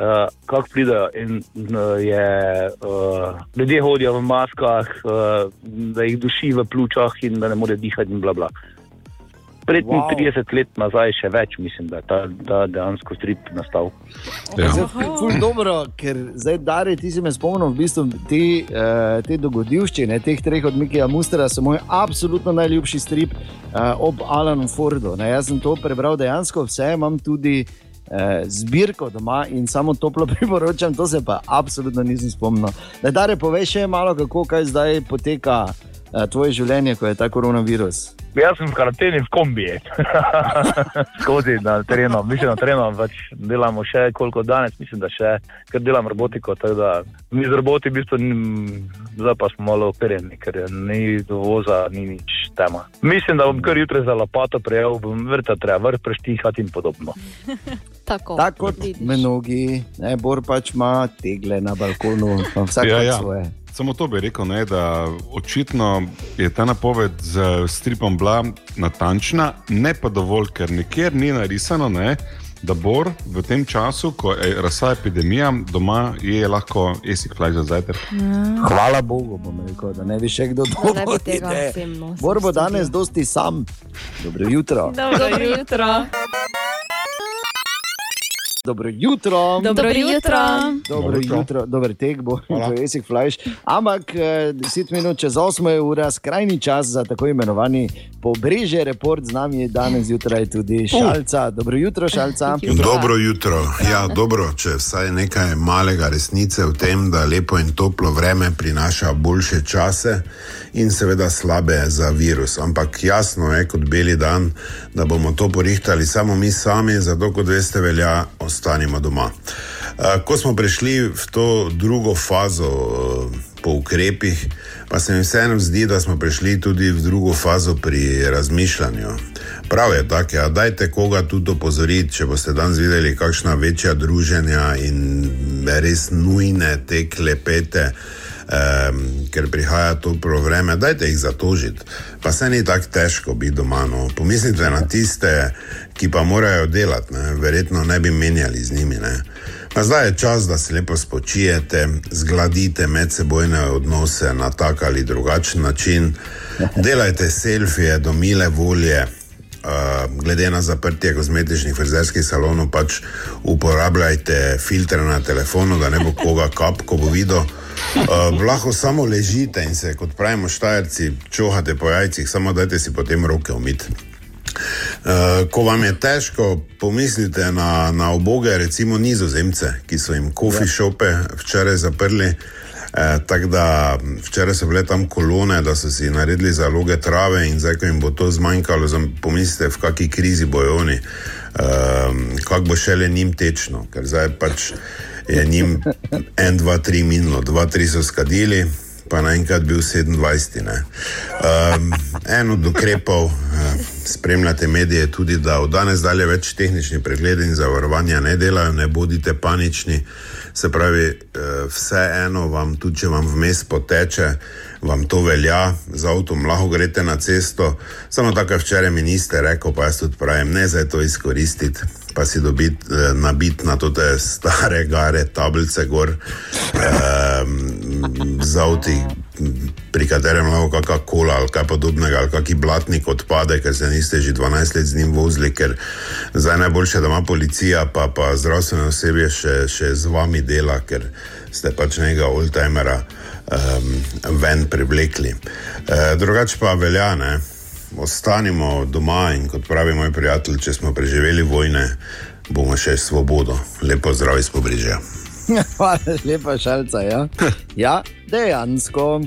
uh, kako pridejo. In uh, je, uh, ljudje hodijo v maskah, uh, da jih duši v pljučah in da ne morejo dihati in bla bla. 35 wow. let nazaj, še več, mislim, da je ta, ta dejansko strip nastal. Ja. Ful dobro, ker zdaj, Dare, ti si me spomnil, v bistvu te, uh, te dogodivščine, teh treh od Mikija Mustera, so moj absolutno najljubši strip uh, ob Alanu Fordu. Ne, jaz sem to prebral dejansko vse, imam tudi uh, zbirko doma in samo toplo priporočam, to se pa absolutno nisem spomnil. Da, Dare, povej še malo, kako kaj zdaj poteka uh, tvoje življenje, ko je ta koronavirus. Jaz sem v karanteni v kombiji, skozi na terenu, mislim na terenu, pač delamo še koliko danes, mislim, da še, ker delam robotiko, da mi z roboti v bistvu, zdaj pa smo malo operjeni, ker ni dovoza, ni nič tema. Mislim, da bom kar jutri za lopato prejel, bom vrta treba vrt preštihati in podobno. Tako, Tako kot vidiš. mnogi, ne, Bor pač ima tegle na balkonu, pa vsak ja. ja. svoje. Samo to bi rekel, ne, da očitno je ta napoved z stripom bila natančna, ne pa dovolj, ker nikjer ni narisano, ne, da Bor v tem času, ko je razsa epidemija, doma je lahko esik flaj za zajtrk. Hvala Bogu, bom rekel, da ne bi še kdo bi dobil. tega vsem nosil Bor bo danes dosti sam. Dobro jutro. Dobro jutro. Dobro jutro. Dobro jutro. Dobro jutro, dober tek bo, to je esik flash. Ampak eh, 10 minut čez 8 je ura, skrajni čas za tako imenovani pobrežje report. Z nami je danes zjutraj tudi šalca. Dobro jutro, šalca. Dobro jutro. Ja, dobro, če vsaj nekaj malega resnice v tem, da lepo in toplo vreme prinaša boljše čase in seveda slabe za virus. Ampak jasno je kot beli dan, da bomo to porihtali samo mi sami, zato kot veste, velja, ostanimo doma. Eh, Ko smo prišli v to drugo fazo eh, po ukrepih, pa se mi vseeno zdi, da smo prišli tudi v drugo fazo pri razmišljanju. Prav je tako, ja, dajte koga tudi opozoriti, če boste danes videli kakšna večja druženja in res nujne te klepete. Um, ker prihaja toplo vreme, dajte jih zatožiti. Pa se ni tako težko biti doma. No. Pomislite na tiste, ki pa morajo delati, ne. verjetno ne bi menjali z njimi. Ne. Pa zdaj je čas, da se lepo spočijete, zgladite medsebojne odnose na tak ali drugačen način, delajte selfije do mile volje. Uh, glede na zaprtje kozmetičnih frizerskih salonov, pač uporabljajte filtre na telefonu, da ne bo koga kap, ko bo videl. Uh, lahko samo ležite in se, kot pravimo, štajerci, čohate po jajcih, samo dajte si potem roke umiti. Uh, ko vam je težko, pomislite na, na oboge, recimo nizozemce, ki so jim kofi šope včeraj zaprli. Eh, Tako da včeraj so bile tam kolone, da so si naredili zaloge trave, in zdaj, ko jim bo to zmanjkalo, zam- pomislite, v kakšni krizi bojo oni, um, kako bo šele njim tečno, ker zdaj pač je njim en, dva, tri minilo, dva, tri so skadili, pa naenkrat bil 27. ne. Um, en od ukrepov, uh, spremljate medije, tudi da od danes dalje več tehnični pregledi in zavarovanja ne delajo, ne bodite panični. Se pravi, eh, vseeno vam, tudi če vam vmes poteče, vam to velja, z avtom lahko greste na cesto. Samo tako, včeraj minister rekel, pa jaz tudi pravim, ne za to izkoristiti, pa si dobiti, eh, nabiti na te stare gare, tablice gor, eh, z avti, pri katerem lahko kakšna kola ali kaj podobnega, ali kakšen blatnik odpade, ker se niste že 12 let z njim vozili, ker zdaj najboljše, da ima policija, pa, pa zdravstveno osebje še, še z vami dela, ker ste pač nekega oldtimera um, ven privlekli. E, drugače pa velja, ne. Ostanimo doma in kot pravi moj prijatelj, če smo preživeli vojne, bomo še svobodo. Lepo zdrav iz pobrežja. Hvala lepa, šalca. Ja, ja dejansko.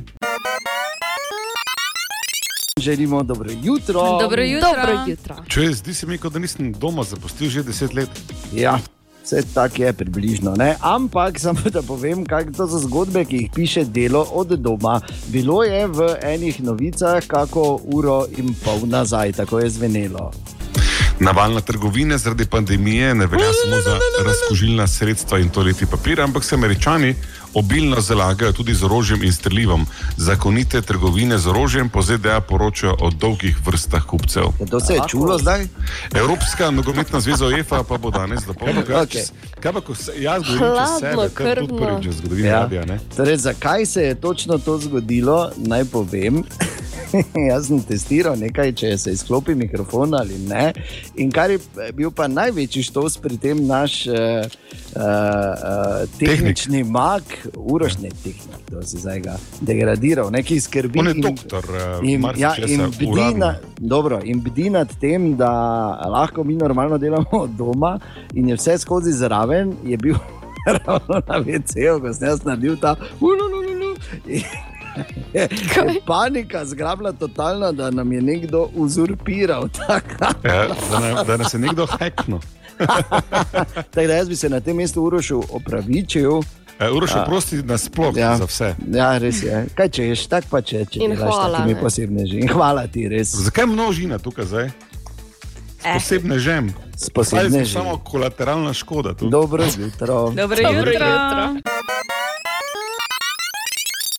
Želimo dobro jutro. Dobro jutro. Dobro jutro. Če zdi se mi, kot da nisem doma zapustil že deset let. Ja, vse tako je približno. Ne? Ampak samo da povem, to so zgodbe, ki jih piše delo od doma. Bilo je v enih novicah, kako uro in pol nazaj, tako je zvenelo. Navalna trgovina zaradi pandemije ne velja samo za razkožilna sredstva in toaleti papir, ampak se američani obilno zalagajo tudi z orožjem in strelivom. Zakonite trgovine z orožjem po ZDA poročajo o dolgih vrstah kupcev. To se je čulo zdaj? Evropska nogometna zveza UEFA pa bo danes dopolnila. Okej. Kaj pa, ko se, jaz govorim čez sebe, je tudi prvič v zgodovini Ja. ne? Torej, zakaj se je točno to zgodilo, naj povem. Jaz sem testiral nekaj, če se izklopi mikrofon ali ne. In kar je bil pa največji štos pri tem naš uh, uh, tehnični mag, uroš ne tehnik, to si zdaj ga degradiral, neki skrbi. On je in- doktor, eh, In, ja, in, bdi na, dobro, in bdi nad tem, da lahko mi normalno delamo doma, in je vse skozi zraven, je bil ravno na VC-u, ko sem jaz naredil ta ulululu. Je panika zgrabila totalna, da nam je nekdo uzurpiral. Tako Ja, da, ne, da nas je nekdo hekno. Tako da jaz bi se na tem mestu Urošu opravičil. E, Uroš, A. oprosti nasploh Ja. za vse. Ja, res je. Kaj češ, tako pa če, če In delaš hvala, takimi ne. posebneži. In hvala ti, res. Zakaj množina tukaj zdaj? Eh. Posebne žem. Smo posebneži. samo kolateralna škoda. Tu. Dobro jutro. Dobro Dobro jutro.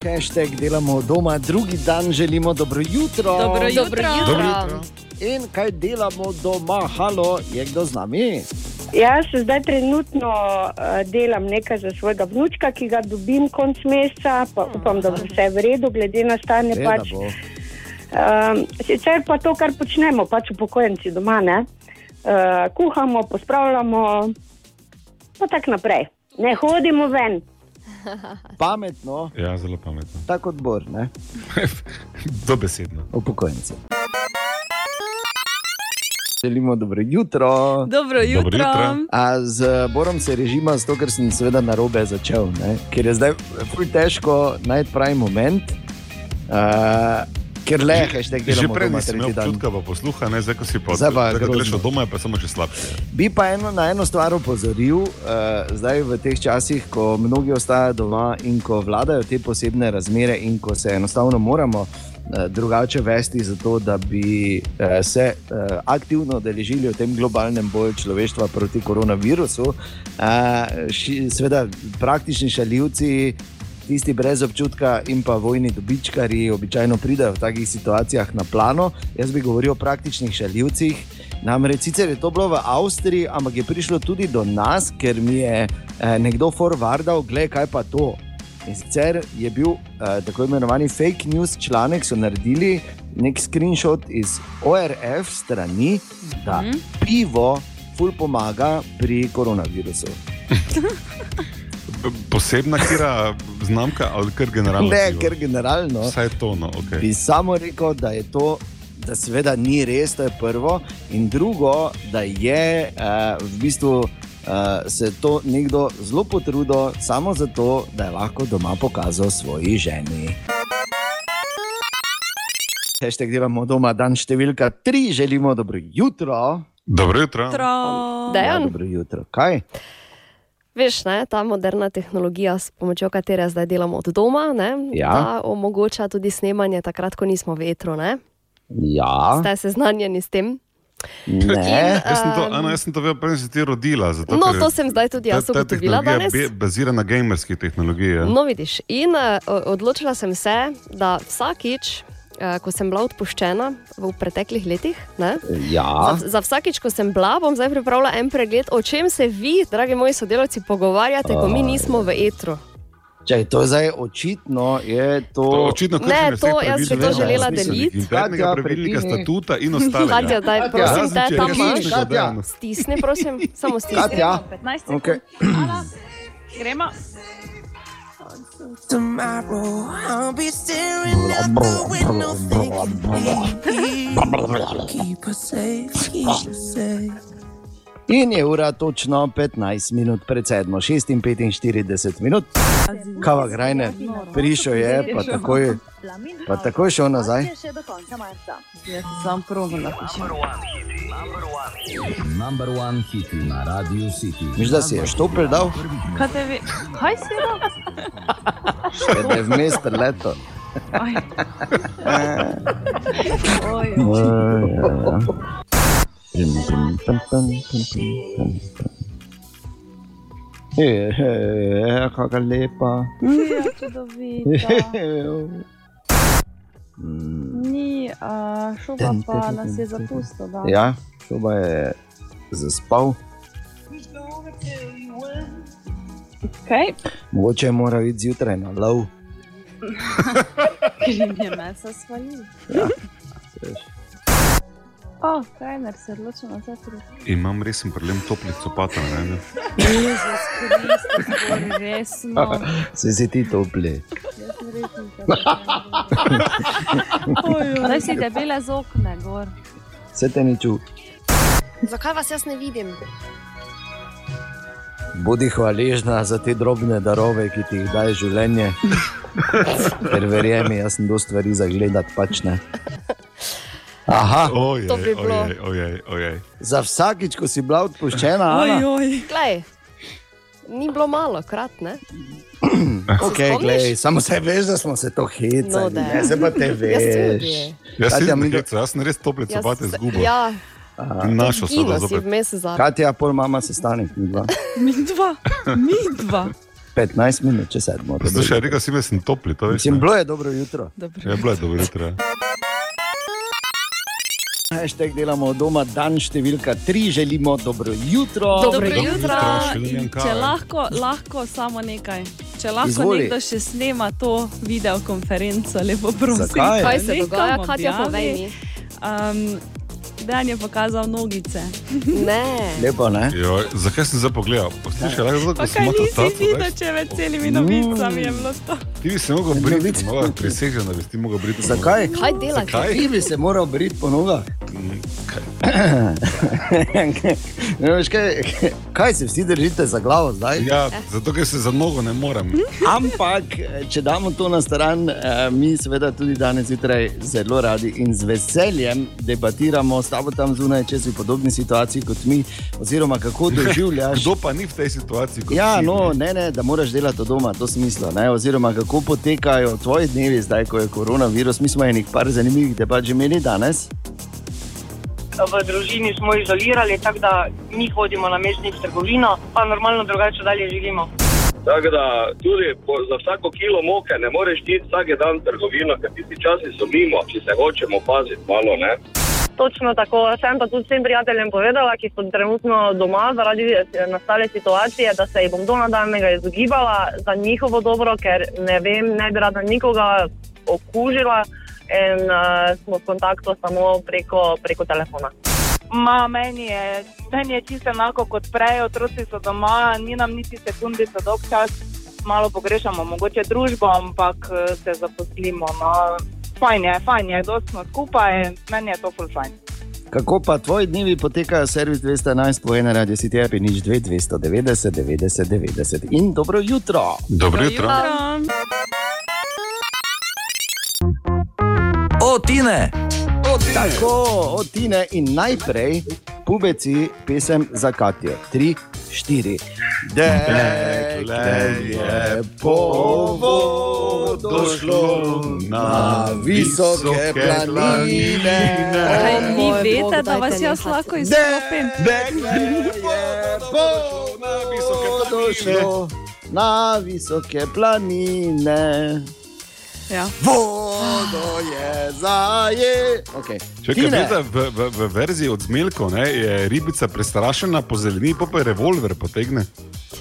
Hashtag delamo od doma, drugi dan želimo dobro jutro. Dobro jutro. Dobro jutro. Dobro jutro. In kaj delamo doma, halo, je kdo z nami? Jaz zdaj trenutno uh, delam nekaj za svojega vnučka, ki ga dobim konc meseca, pa upam, da bo vse v redu, glede na stanje. Seveda Pač. Um, sicer pa to, kar počnemo, pač upokojenci doma, ne? Uh, kuhamo, pospravljamo, pa tako naprej. Ne hodimo ven. Pametno, Ja, zelo pametno. tako odbor, ne? Dobesedno. upokojenci. Želimo dobro jutro. Dobro jutro. jutro. A z Borom se režima, zato ker sem seveda na robe začel, ne? ker je zdaj ful težko najti pravi moment. Uh, ker le, hashtag Že delamo prej nisem imel občutka, pa posluha, ne, zdaj ko si pa greš od doma, pa samo še slabše. Bi pa eno, na eno stvar opozoril, uh, zdaj v teh časih, ko mnogi ostajajo doma in ko vladajo te posebne razmere, in ko se enostavno moramo uh, drugače vesti, zato da bi uh, se uh, aktivno deležili v tem globalnem boju človeštva proti koronavirusu. Uh, ši, seveda, praktični šaljivci. Tisti brez občutka in pa vojni dobičkari običajno pridejo v takih situacijah na plano. Jaz bi govoril o praktičnih šaljivcih. Namreč sicer je to bilo v Avstriji, ampak je prišlo tudi do nas, ker mi je eh, nekdo forwardal, gledaj, kaj pa to. In sicer je bil eh, tako imenovani fake news članek, so naredili nek screenshot iz ORF strani, da Mhm. pivo ful pomaga pri koronavirusu. Posebna kira znamka ali kar generalno? Ne, pivo? ker generalno. Vsaj to, no, ok. Bi samo rekel, da je to, da seveda ni res, to je prvo, in drugo, da je uh, v bistvu uh, se to nekdo zelo potrudil, samo zato, da je lahko doma pokazal svoji ženi. Hashtag delamo doma, dan številka tri, želimo dobro jutro. Dobro jutro. Jutro. Ja, Dejan, dobro jutro. Kaj? Veš, ne, ta moderna tehnologija, s pomočjo katere zdaj delamo od doma, ne, Ja. ta omogoča tudi snemanje takrat, ko nismo v vetru. Ne? Ja, Ste seznanjeni s tem? Ne. Jaz sem to, Ana, jaz sem to vedel, preden si ti rodila. Zato, No, to sem zdaj tudi jaz ugotovila danes. be- Bazira na gamerski tehnologiji. ja. No, vidiš. In uh, odločila sem se, da vsakič, ko sem bila odpuščena v preteklih letih, ne, Ja. za, za vsakič, ko sem bila, bom zdaj pripravila en pregled, o čem se vi, dragi moji sodelavci, pogovarjate, ko mi nismo v etru. Če to je zdaj očitno, je to. To očitno Ne, to jaz bi to želela deliti. Internega Katja, pravilnika, prekini. statuta in ostalega. Katja, daj, Katja. prosim, Razen, te tam imaš. Katja. Stisni, prosim, samo stisni. Katja. 15 Okay. Gremo. Tomorrow I'll be staring out the window thinking keep us safe, keep us safe. In je ura točno 15 minut pred 7, 46 minut. Kava Grajner, prišel je, pa takoj, pa takoj šel nazaj. Jaz se sam probo napišem. Number one hit na Radio City. Miš, da si je štopel dal, Kaj te ve? Kaj si dal? še je vmes preleto. Aj. Oj, Je, kako lepa. ja, čudovito. Ni, uh, šuba pa nas je zapustil. Da. Ja, šoba je zaspal, Okay. mogoče je moral iti zjutraj na lov. Ker jim je mesa svalil. Ja, O, Krajner se je odločil na zatru. Imam resen problem toplih copatov. ne, ne. Jezus Kristus, resno. Se si ti topli. Zdaj si debele z okne gor. Se te ni čutil. Zakaj vas jaz ne vidim? Bodi hvaležna za te drobne darove, ki ti jih daje življenje. Ker verjemi, jaz sem do stvari zagledati pač ne. Aha, Ojej, To bi bilo. ojej, ojej, ojej. za vsakič, ko si bila odpuščena, Ana, oj. Glej, ni bilo malo krat, ne? okay, glej, samo se veš, da smo se to hecali, No, no, da. ne, se pa te veš. Jaz sem mi do- heca, jaz sem res tople Jaz copate se- zgubil. Ja, sem Gino ga si zopet. Katja, pol mama sestanek, mi dva. Mi dva, mi dva. 15 minut, če sedmo. Zdaj še rekel si, da sem topli. Mislim, bilo je dobro jutro. Dobro. Ja, bilo je dobro jutro. Hashtag delamo od doma, dan številka 3, želimo dobro jutro. Dobro Dobro jutro. jutro, Lilian Če lahko, lahko samo nekaj. Če lahko Izvoli. nekdo še snema to videokonferenco, lepo prosim. Zakaj? Kaj se dogaja, Katja, povej mi. Um, Dan je pokazal nogice. Ne. Lepo, ne? Joj, zakaj sem zdaj pogledal? Poslušaj, lahko zato, Pa ko sem kaj imel nisi taco, videl, če med celimi novicami je bilo to? ti bi se mogel briti, Novice. no, prisežem, da bi ti mogel briti. Zakaj? Kaj delate? Zakaj? Ti bi se moral briti po nogah. ne, veš, kaj, kaj se vsi držite za glavo zdaj? Ja, zato ker se za nogo ne morem. Ampak, če damo to na stran, eh, mi seveda tudi danes zjutraj zelo radi in z veseljem debatiramo s tabo tam zunaj, če si v podobni situaciji kot mi, oziroma kako doživljaš. Kdo pa ni v tej situaciji? kot Ja, ti, no, ne? ne, da moraš delati od doma, to smisla. Ne? Oziroma, kako potekajo tvoji dnevi, zdaj, ko je koronavirus. Mi smo enih par zanimivih debat že imeli danes. v družini smo izolirali, tako da mi hodimo na mestnic trgovino, pa normalno drugače dalje živimo. Tako da tudi po, za vsako kilo moke ne moreš iti vsak dan v trgovino, ker tisti časi so mimo, če se hočemo paziti malo. Ne? Točno tako, sem pa tudi vsem prijateljem povedala, ki so trenutno doma zaradi eh, nastale situacije, da se jih bom do nadaljnega izogibala za njihovo dobro, ker ne vem, ne bi rada nikoga okužila in uh, smo v kontaktu samo preko, preko telefona. Ma, meni, je, meni je čisto enako kot prej, otroci so doma, ni nam niti sekundica dolg čas, malo pogrešamo mogoče družbo, ampak eh, se zaposlimo. No. Fajn je, fajn je, dosti smo skupaj, meni je to ful fajn. Kako pa tvoji dnevi potekajo, servis 211, po ena radio City App, nič 2, 290, 90, 90. In dobro jutro. Dobro jutro. O, Tine! Tako, od Tine in najprej pubeci pesem za Katijo. Tri, štiri. Deklica Dekle je po vodo šlo na visoke planine. Kaj vi veste, da vas jaz lahko izstopim? Vodo šlo na visoke planine. Ja. Vodo je zaje. Okay. Če Tine. vidite, v, v, v verziji od Zmelko ne, je ribica prestrašena, po zeleni pa je revolver potegne.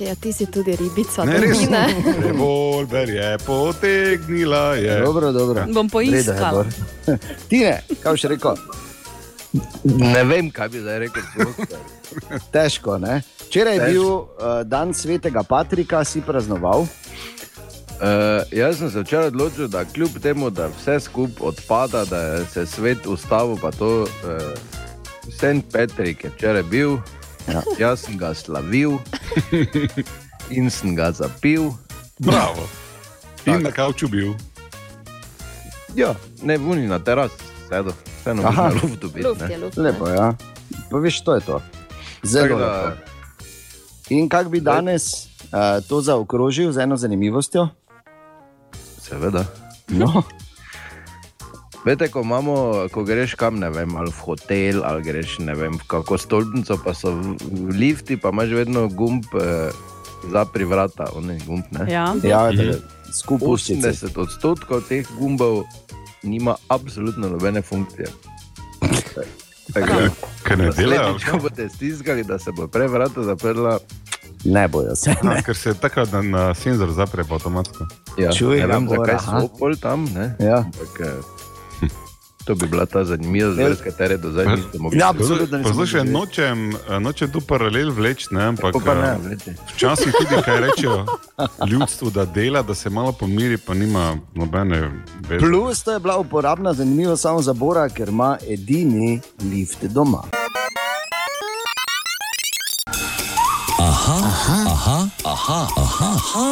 Ja, ti si tudi ribica. Ne, res. ne? Revolver je potegnila. Je. Dobro, dobro. Bom. Reda je, Bor. Tine, kaj še rekel? Ne vem, kaj bi zdaj rekel. Težko, ne? Včeraj je bil uh, dan svetega Patrika, si praznoval. Uh, jaz sem se včeraj odločil, da kljub temu, da vse skupaj odpada, da se svet ustavil, pa to uh, St. Patrick je včeraj bil, ja. jaz sem ga slavil in sem ga zapil. Bravo. In na kavču bil. Ja, ne vuni na teras, sedel, vseeno na luftu ne? Lepo, ja. Pa veš, to je to. Zelo da- lepo. In kako bi danes uh, to zaokrožil z eno zanimivostjo? Seveda. No. Veste, ko, imamo, ko greš kam, ne vem, ali v hotel, ali greš ne vem, kako stolpnico, pa so v, v lifti, pa imaš vedno gumb eh, za pri vrata, oni gumb. Ne? Ja. Ja, da skupaj 80 odstotkov teh gumbov nima absolutno nobene funkcije. Tako da, Ker ne delajo. ko boste stiskali, da se bo prej vrata zaprla, Ne bojo se. A, ker se takrat na, na senzor zapre pa avtomatsko. ja, Čuj ne vem, zakaj so pol tam. Ne? Ja. Ampak, eh, to bi bila ta zanimiva zvezda, s katere do zdaj niste mogli. Ja, absolutno Poslušaj, nočem, eh, nočem tu paralel vleči, ne, ampak pa ne, eh, vleči. včasih tudi kaj rečejo ljudstvu, da dela, da se malo pomiri, pa nima nobene veze. Plus, to je bila uporabna zanimivo samo za Bora, ker ima edini lift doma. Aha, aha, aha, aha, aha, aha,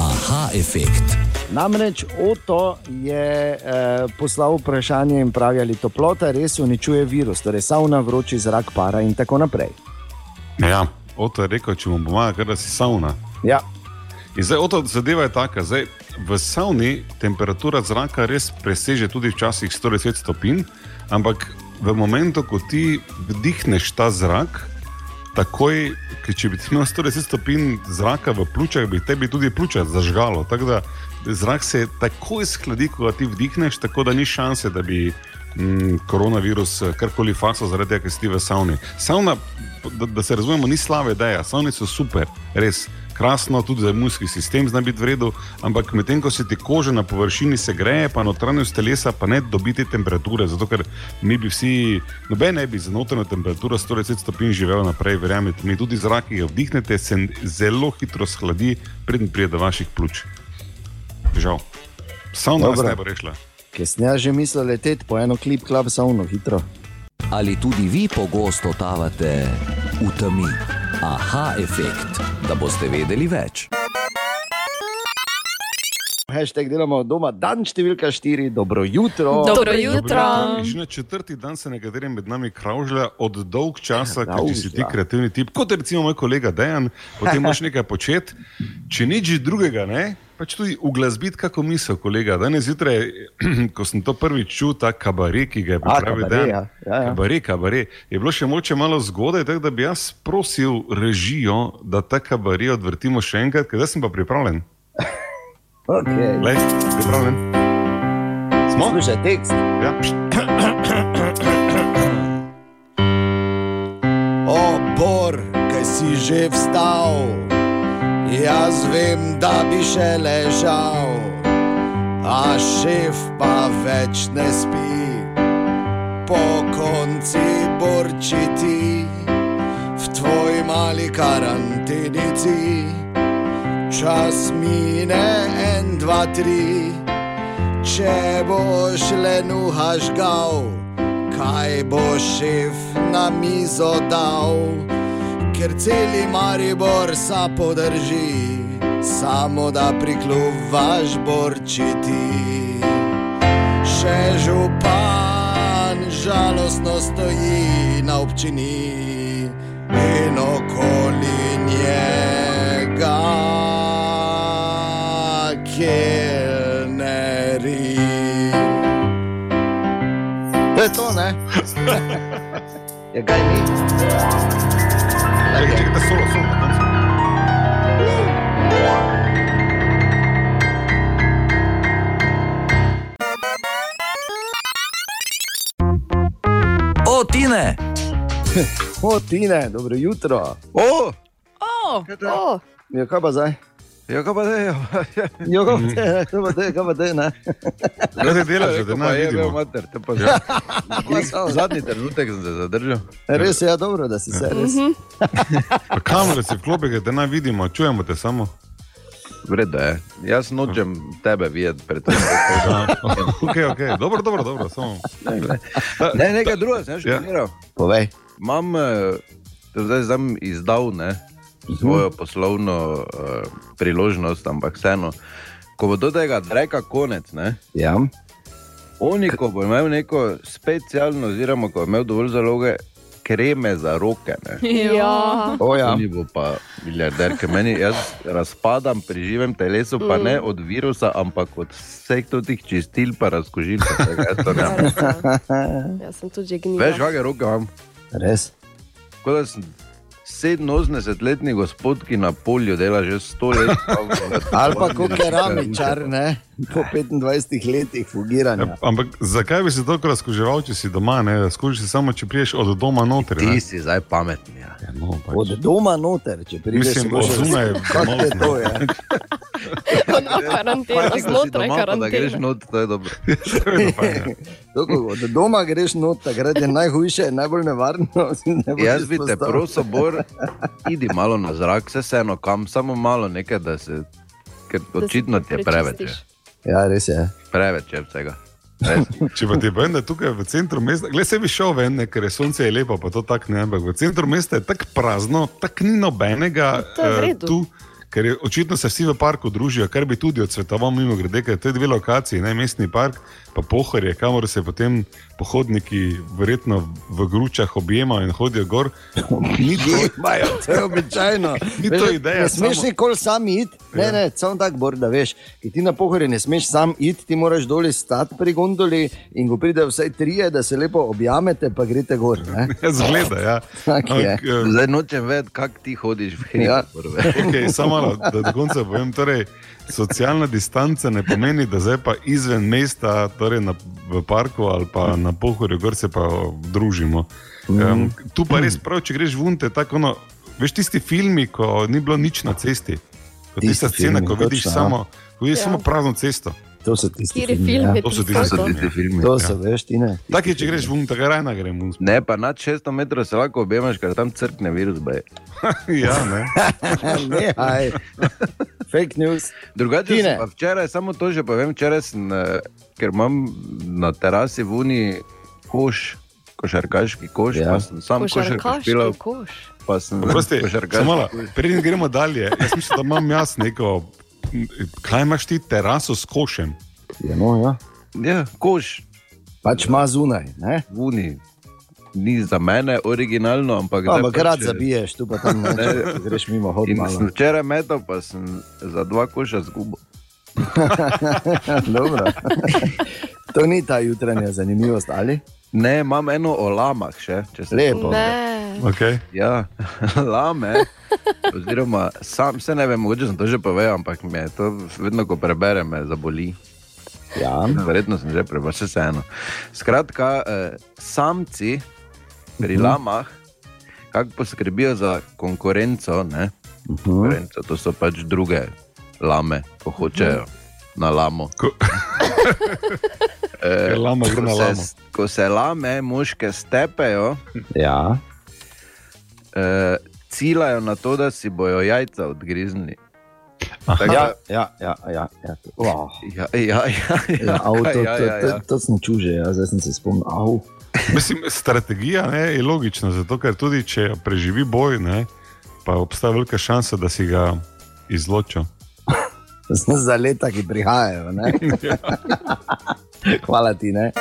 aha efekt. Namreč Oto je eh, poslal vprašanje in pravi, ali toplota res uničuje virus, torej sauna, vroči zrak, para in tako naprej. Ja, Oto je rekel, če mu pomaga, ker da si sauna. Ja, In zdaj, oto zadeva je taka, zdaj, v savni temperatura zraka res preseže tudi včasih 110 stopinj, ampak v momentu, ko ti vdihneš ta zrak, takoj, če bi imel 110 stopinj zraka v pljučah, bi tebi tudi pljuča zažgalo. Tako da zrak se takoj shladi, ko ga ti vdihneš, tako da ni šanse, da bi mm, koronavirus karkoli faso zaradi tega, ker si ti v savni. Savna, da, da se razumemo, ni slaba ideja, savne so super, res. Krasno, tudi za imunski sistem zna biti v redu, ampak medtem ko se ti koža na površini segreje, pa notranjost telesa pa ne dobi te temperature, zato ker mi bi vsi, noben ne bi za notranjo temperaturo 110 stopinj živel naprej, verjamete mi, tudi zrak, ki ga vdihnete, se zelo hitro shladi, preden pride do vaših pljuč. Žal. Savna nas Dobro. ne bo rešila. ker sem jaz že mislil leteti po eno klip klub sauno hitro. Ali tudi vi pogosto totavate v temi? Aha efekt, da boste vedeli več. Hashtag delamo od doma, dan številka štiri, dobro jutro. Dobro jutro. Že na četrti dan se nekateri med nami kravžlja od dolg časa, ker če si ti kreativni tip, kot je recimo moj kolega Dejan, potem moš nekaj početi. Če nič drugega, ne, pač tudi uglasbiti kako misel, kolega. Danes zjutraj, ko sem to prvič čutil, ta kabaret, ki ga je A, pripravil Dejan. ja. Ja, ja. Kabaret, kabaret. Je bilo še moče malo zgodaj, tako da bi jaz prosil režijo, da ta kabaret odvrtimo še enkrat, ker zdaj sem pa pripravljen. Okay. Lej, pripravljen. Smo? Slušaj, tekst. Ja. O, Bor, kaj si že vstal, jaz vem, da bi še ležal, a šef pa več ne spi, po konci borčiti v tvoj mali karantenici. Čas mine en, dva, tri, če boš le nuhaš gal, kaj bo šef na mizo dal, ker celi Maribor sa podrži, samo da prikluvaš borčiti. Še župan žalostno stoji na občini in okoli njega Kelneri. To je to, ne? ja, kaj ni? Čekaj, čekaj, da solo, solo, na koncu. O, Tine! o, Tine, dobro jutro. O! O! o. Ja, kaj pa zdaj? Ja, kaj pa zdaj? Ja, kaj pa zdaj, kaj pa zdaj, kaj pa zdaj, ne? Kaj ti delaš, da ne je, vidimo? mater, te pa že. Zadnji trenutek sem se zadržal. Res je, ja, dobro, da si se res. Pa Kamere si vklopi, da ne vidimo, čujemo te samo. Vredo je. Jaz nočem tebe videti pred tem. Ok, ok, dobro, dobro, dobro. Samo. Ne, nekaj drugega sem še Ja. Povej. Imam, eh, to zdaj sem izdal ne, svojo poslovno uh, priložnost, ampak vseeno, ko bo do tega dreka konec, ne, Ja. oni, ko bo imel neko specialno, oziroma ko bo imel dovolj zaloge kreme za roke, ne, ja. O, ja. oni bo pa milijarder, ker meni jaz razpadam pri živem telesu, pa ne od virusa, ampak od vseh teh čistil, pa razkožil. Pa jaz to ne morem. Res, ja. Sem tudi že gnila. Veš, kakšne roke imam? Res. Da sem 87-letni gospod, ki na polju dela že 100 let. Ali pa kot keramičar, ne? Po 25 letih fugiranja. Ja, ampak zakaj bi se toliko razkuževal, če si doma, ne? Skužiš se samo, če priješ od doma noter. Ti Ne? si zdaj pametni. Ja. Ja, no, pač. Od doma noter, če prideš, Mislim, od zunaj Kako je to, ja? Na karanteno, znotraj Da greš karantene. not, to je dobro. Je. Tako, od doma greš not, takrat je najhujše, najbolj nevarno. Jaz bi te prosil, Bor, idi malo na zrak, vse vseeno kam, samo malo nekaj, da se. Ker Da se očitno ti je preveč. Ja, res je. Preveč je vsega. Če pa ti je tukaj v centru mesta, gled se bi šel ven, ne, ker je sonce je lepo, pa to tako ne, ampak v centru mesta je tako prazno, tako ni nobenega To eh, redu. tu. Ker je, očitno se vsi v parku družijo, kar bi tudi odsvetoval mimo grede, ker to je dve lokaciji, ne mestni park, pa pohorje, kamor se potem pohodniki verjetno v gručah objemajo in hodijo gor. Ni to, Imajo, to je običajno. Ni to Veš, ideja, Ne smeš samo- nikoli sam iti, ne, Ja. ne, samo tako bor, da veš. Ki ti na pohorje ne smeš sam iti, ti moraš doli stati pri gondoli in ko pride vsaj trije, da se lepo objamete, pa greste gor. ne. zgleda, ja. Tak. Ampak, eh, Zdaj nočem vedeti, kako ti hodiš v hrib. Ja. Okay, samo malo, da do konca povem. Torej, socialna distanca ne pomeni, da zdaj pa izven mesta, torej na, v parku ali pa na pohorju, gor se pa družimo. Um, tu pa res prav, če greš vunte, tako ono, veš tisti filmi, ko ni bilo nič na cesti. Ko Tisti Tista scena, filmi, ko vidiš, točno, ja. samo, ko vidiš Ja. samo prazno cesto. To so tisti Kateri filmi. film Ja. To so tisti To so filmi. tisti filmi. To so, veš, ti ne. Tako je, če greš vun, tako rajna gremo. Ne, pa nad 600 metrov se lahko objemaš, ker tam crkne virus. Bej. ja, ne. ne, aj. Fake news. Drugače, včeraj, samo to že povem, včeraj sem, eh, ker imam na terasi v Uni koš, košarkaški koš, Ja. pa sem sam Košarkaški špilal, koš. pa sem Prosti, košarkaški malo, koš. preden gremo dalje, jaz mislim, da imam jaz neko. Kaj imaš ti teraso s košem? Ja, no, ja. Ja, koš Pač ima zunaj. Ne? v Uni. Ni za mene originalno, ampak zdaj Ampak pač, rad eh, zabiješ, tu pa tam ne, Ne. če greš mimo hod In malo. sem včeraj metal, pa sem za dva koša zgubil. Dobro. to ni ta jutranja zanimivost, ali? Ne, imam eno o lamah še, če se Lepo. Ne. Okay. Ja, lame. Oziroma, sam se ne vem, mogoče sem to že povedal, ampak me to vedno, ko preberem, me zaboli. Ja. Verjetno sem že prebral, vse eno. Skratka, eh, samci pri Mhm. lamah, kako poskrbijo za konkurenco, ne? Mhm. konkurenco, to so pač druge lame, ko hočejo na lamo. Ko- Ker lama gre ko na se- lamo. Ko se lame, moške stepejo, Ja. eh, ciljajo na to, da si bojo jajca odgriznili. Ja, ja, ja, ja, ja. Wow. Ja, ja, ja, Ja, avto, to, ja, ja, to, ja. to sem čuže, ja, zdaj sem se spomnil. Au. Mislim, strategija ne, je logična, zato ker tudi če preživi boj, ne, pa obstaja velika šansa, da si ga izločijo. Za leta, ki prihajajo. ne. Hvala ti. Ne?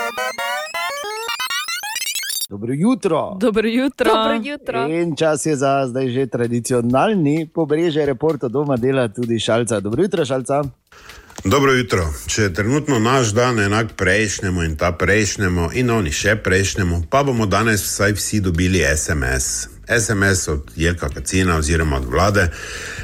Dobro jutro. Dobro jutro. Dobro jutro. In čas je za zdaj že tradicionalni pobrežje report od doma dela tudi šalca. Dobro jutro, šalca. Dobro jutro. Če je trenutno naš dan enak prejšnjemu in ta prejšnjemu in oni še prejšnjemu, pa bomo danes vsaj vsi dobili SMS. SMS od Jelka Kacina oziroma od vlade,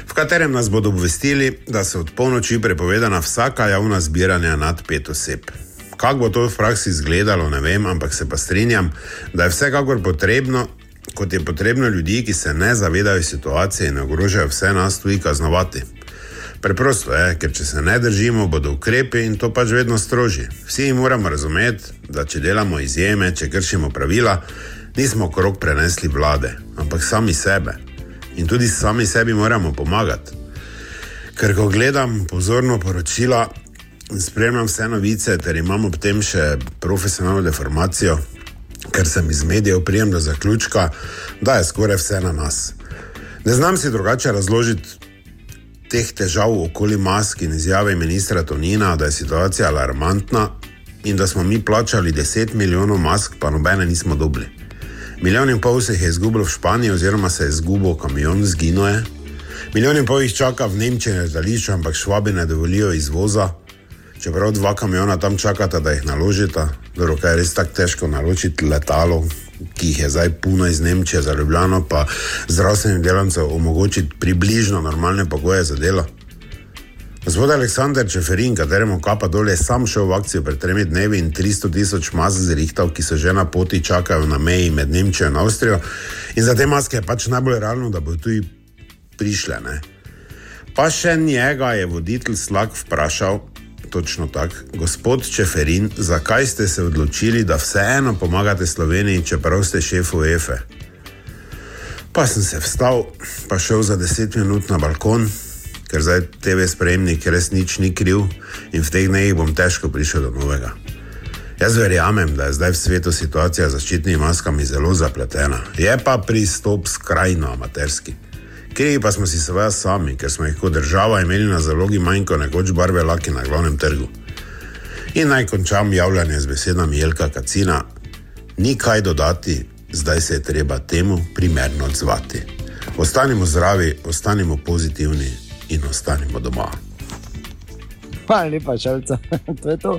v katerem nas bodo obvestili, da so od polnoči prepovedana vsaka javna zbiranja nad pet oseb. Kako bo to v praksi izgledalo, ne vem, ampak se pa strinjam, da je vsekakor potrebno, kot je potrebno ljudi, ki se ne zavedajo situacije in ogrožajo vse nas, tudi kaznovati. Preprosto je, ker če se ne držimo, bodo ukrepi in to pač vedno strožji. Vsi moramo razumeti, da če delamo izjeme, če kršimo pravila, nismo krok prenesli vlade, ampak sami sebe. In tudi sami sebi moramo pomagati. Ker ko gledam pozorno poročila spremljam vse novice, ter imam ob tem še profesionalno deformacijo, ker sem iz medijev prijem do zaključka, da je skoraj vse na nas. Ne znam si drugače razložiti teh težav okoli mask in izjave ministra Tonina, da je situacija alarmantna in da smo mi plačali 10 milijonov mask, pa nobene nismo dobili. Milijon in pol se jih je izgubilo v Španiji, oziroma se je izgubil kamion, zginil je. Milijon in pol jih čaka v Nemčiji na letališču, ampak švabi ne dovolijo izvoza. Čeprav dva kamiona tam čakata, da jih naložita, kaj je res tako težko naložiti letalo, ki jih je zdaj puno iz Nemčije za Ljubljano, pa zdravstvenim delavcem omogočiti približno normalne pogoje za delo. Gospod Aleksandr Čeferin, kateremu kapa dol je sam šel v akcijo pred tremi dnevi in 300 tisoč mask zrihtal, ki so že na poti, čakajo na meji med Nemčijo in Avstrijo. In za te maske je pač najbolj realno, da bodo tudi prišle. Ne? Pa še njega je voditelj Slak vprašal, točno tako, gospod Čeferin, zakaj ste se odločili, da vseeno pomagate Sloveniji, čeprav ste šef UEFE? Pa sem se vstal, pa šel za 10 minut na balkon, ker zdaj TV sprejemnik res nič ni kriv in v teh dneh bom težko prišel do novega. Jaz verjamem, da je zdaj v svetu situacija z zaščitnimi maskami zelo zapletena, je pa pristop skrajno amaterski. Krivi pa smo si seveda sami, ker smo jih kot država imeli na zalogi manj kot nekoč barve laki na glavnem trgu. In naj končam javljanje z besedami Jelka Kacina: Ni kaj dodati, zdaj se je treba temu primerno odzvati. Ostanimo zdravi, ostanimo pozitivni in ostanimo doma. Hvala lepa, šalca. to je to.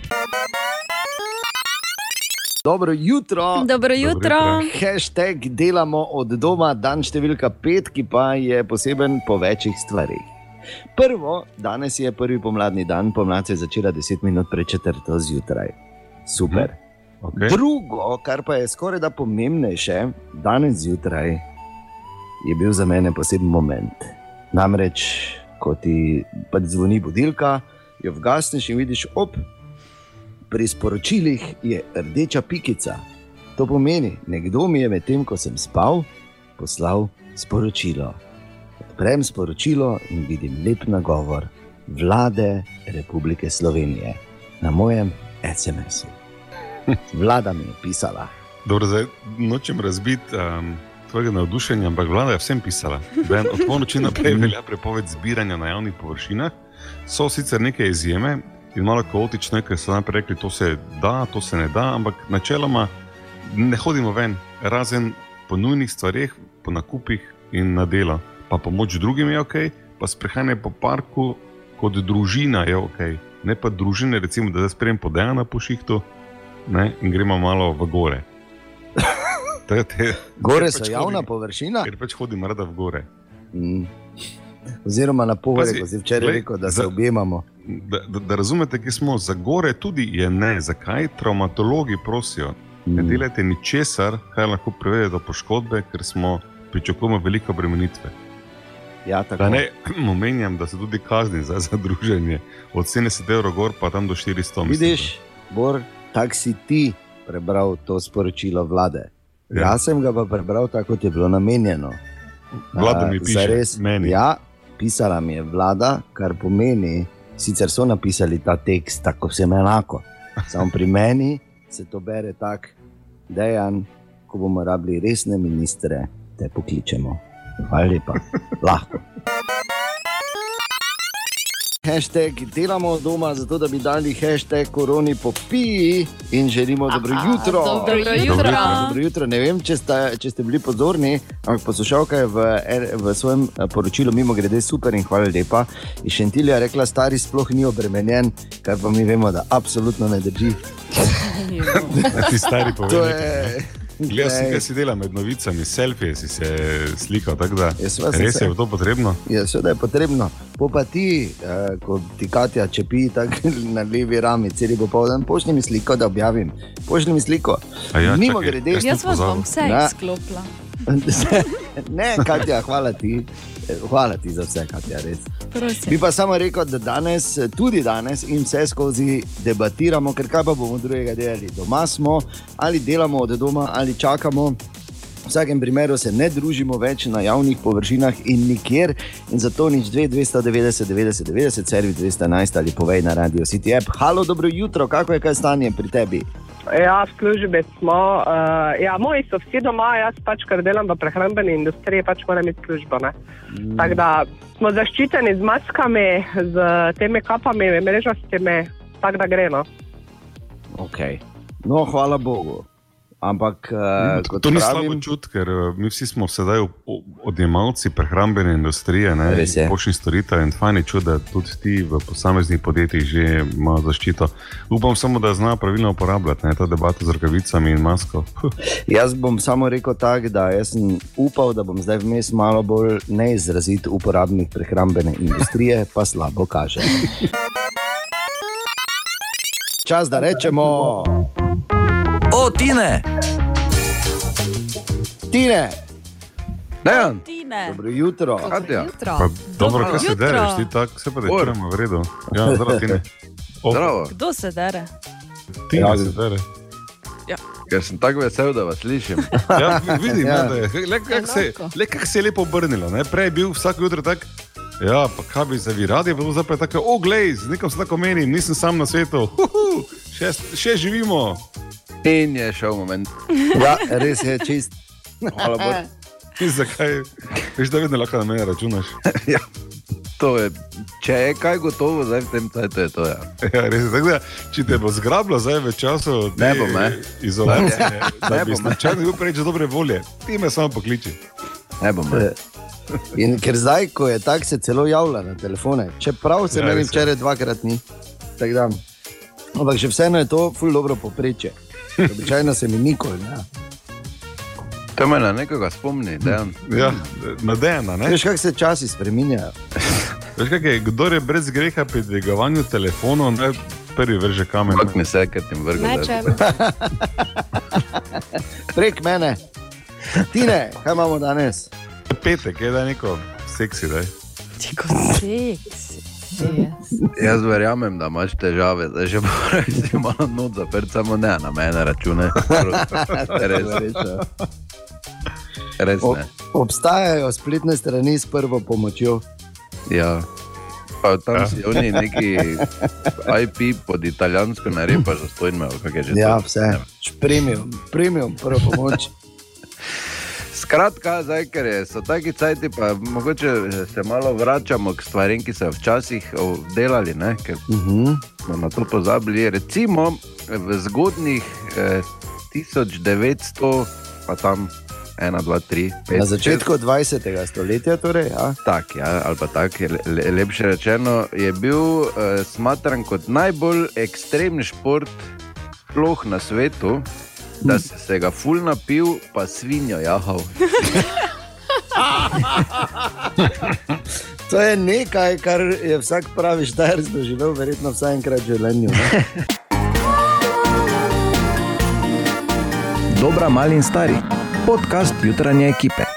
Dobro jutro. Dobro jutro. Hashtag delamo od doma, dan številka pet, ki pa je poseben po večjih stvarih. Prvo, danes je prvi pomladni dan, pomlad se je začela 10 minut pred četrto zjutraj. Super. Okay. Drugo, kar pa je skoraj da pomembnejše, danes zjutraj je bil za mene poseben moment. Namreč, ko ti pač zvoni budilka, jo vgasneš in vidiš, op, pri sporočilih je rdeča pikica. To pomeni, nekdo mi je medtem, ko sem spal, poslal sporočilo. Odprem sporočilo in vidim lep nagovor vlade Republike Slovenije na mojem SMS-u. Vlada mi je pisala. Dobro, zdaj nočem razbiti um, tvojega navdušenja, ampak vlada je vsem pisala. Je od polnoči naprej velja prepoved zbiranja na javnih površinah. So sicer neke izjeme in malo kaotične, ker so najprej rekli, to se da, to se ne da, ampak načeloma ne hodimo ven, razen po nujnih stvareh, po nakupih in na delo. Pa pomoč drugim je ok, pa sprehajanje po parku kot družina je ok. Ne pa družine, recimo, da zdaj podajana po šihtu ne, in gremo malo v gore. Te, te, Gore so pač javna hodim- površina. Ker pač hodim rada v gore. Mm. Oziroma na Pazi, kot si včeraj rekel, da se za- objemamo. Da, da, da razumete, kje smo, za gore tudi je ne. Zakaj traumatologi prosijo? Ne Mm. delajte ničesar, kar lahko privede do poškodbe, ker smo pričakujemo velike obremenitve. Ja, tako. Da ne omenjam, da se tudi kazni za, za druženje od 70 evrov gor pa tam do 400. mislim, Vidiš, Bor, tak si ti prebral to sporočilo vlade. Ja. Jaz sem ga pa prebral tako, kot je bilo namenjeno. Vlada mi piše, zares, meni. Ja, pisala mi je vlada, kar pomeni, sicer so napisali ta tekst tako vsem enako. Samo pri meni se to bere tako, dejan, ko bomo rabili resne ministre, te pokličemo. Hvala lepa. Lahko. Hashtag delamo doma, zato da bi dali hashtag koroni popiji in želimo dobro jutro. dobro jutro. Dobro jutro. Ne vem, če ste, če ste bili pozorni, ampak poslušalka je v, v svojem eh, poročilu mimo grede super in hvala lepa. In Šentilija rekla, stari sploh ni obremenjen, kar pa mi vemo, da absolutno ne drži. Ti stari povedali. Je- Gledal si, kaj si dela med novicami, selfije si se slikal, tako da seveda sem res se. je to potrebno. Ja, seveda je potrebno. Po pa ti, eh, ko ti Katja čepi na levi rami, cel popoldan, pošlji mi sliko, da objavim. Pošlji mi sliko. A ja, Mimo čakaj, grede, jaz sem Jaz vas bom vse Ja. izklopila. ne, Katja, hvala ti. Eh, Hvala ti za vse, Katja, res. Prosim. Bi pa samo rekel, da danes, tudi danes in vse skozi debatiramo, ker kaj pa bomo drugega delali. Doma smo, ali delamo od doma, ali čakamo. V vsakem primeru se ne družimo več na javnih površinah in nikjer, in zato nič 2, 290, 90, 90, servis 211 ali povej na radio City app. Halo, dobro jutro, kako je kaj stanje pri tebi? Ja, v službi smo. Uh, ja, moji so vsi doma, jaz pač, ker delam v prehrambeni industriji, pač moram imeti službo. Mm. Tako da smo zaščiteni z maskami, z temi kapami, mrežastimi, tako da gre. No. Okay. No, hvala Bogu. Ampak, uh, kot To ni pravim, slabo čut, ker eh, mi vsi smo sedaj odjemalci prehrambene industrije, poštnih storitev in fajn je čut, da tudi ti v posameznih podjetjih že imajo zaščito. Upam samo, da zna pravilno uporabljati ne, ta debata z rokavicami in masko. Jaz bom samo rekel tako, da sem upal, da bom zdaj vmes malo bolj neizrazit uporabnik prehrambene industrije, pa slabo kaže. Čas, da rečemo, O, Tine! Tine, Dejan, Tine. dobro jutro. Katja. Pa, dobro, kaj se dereš, ti tako se pa čujemo v redu. Ja, zdravo, ti ne. O, Zdravo, Kdo se dere? Ti Ja, ne se dere. ker sem tako vesel, da vas slišim. Ja, vi- vidim, Ja. ja. da je. Le kako se, le kak se je lepo obrnilo. Ne? Prej je bil vsak jutro tak. Ja, pa kaj bi se vi radi, pa zdaj pa je tako, o, glej, z nekom se tako menim, nisem sam na svetu, Huhu, še, še živimo. In je šel moment. Ja, res je čist. Hvala Bogu. In zakaj? Veš, da vedno lahko na mene računaš. Ja, to je, če je kaj gotovo, zdaj v tem času je to. Ja. Ja, res da, če te bo zgrabilo zdaj v času Ne bo me. izolacije, Ne da bi bo me. slučajno bil preveč dobre volje, ti me samo pokliči. Ne bom. In ker zdaj, ko je tako, se celo javlja na telefone, čeprav se Ja, meni včeraj dvakrat ni. Tako Da, ampak še vseeno je to ful dobro poprečje. Običajno se mi nikoli ne. To me na nekoga spomni, Dejan. Ja, nadejena, ne? Veš, kako se časi spreminjajo. Veš, kaj je, kdo je brez greha pri dvigovanju telefonov, naj prvi vrže kamen. Ampak mi se, ker ti vrgel. Mečem. Prek mene. Tine, kaj imamo danes? Petek je da neko seksi, da je. Čiko seksi. Yes. Jaz verjamem, da imaš težave, zdaj že moraš si malo not zaprt, samo ne na mene račune. Res, res O, ne. obstajajo spletne strani s prvo pomočjo. Ja. Pa tam si oni neki IP pod italijansko narepa, za stojno, kako je že Ja, to. vse. Premium, premium, prvo pomoč. Skratka, zdaj, ker je, so taki cajti, pa mogoče se malo vračamo k stvarem, ki so včasih delali, ne? ker Uh -huh. smo na to pozabili. Recimo v zgodnih eh, 1900, pa tam 1, 2, 3, 5. Na začetku 20. stoletja, torej, ja. Tak, ja, ali pa tako, le, lepše rečeno, je bil uh, smatran kot najbolj ekstremen šport sploh na svetu, da si se ga ful napil, pa svinjo jahal. To je nekaj, kar je vsak pravi štajer doživel, verjetno vsaj enkrat v življenju. Dobra, mali in stari. Podcast jutranje ekipe.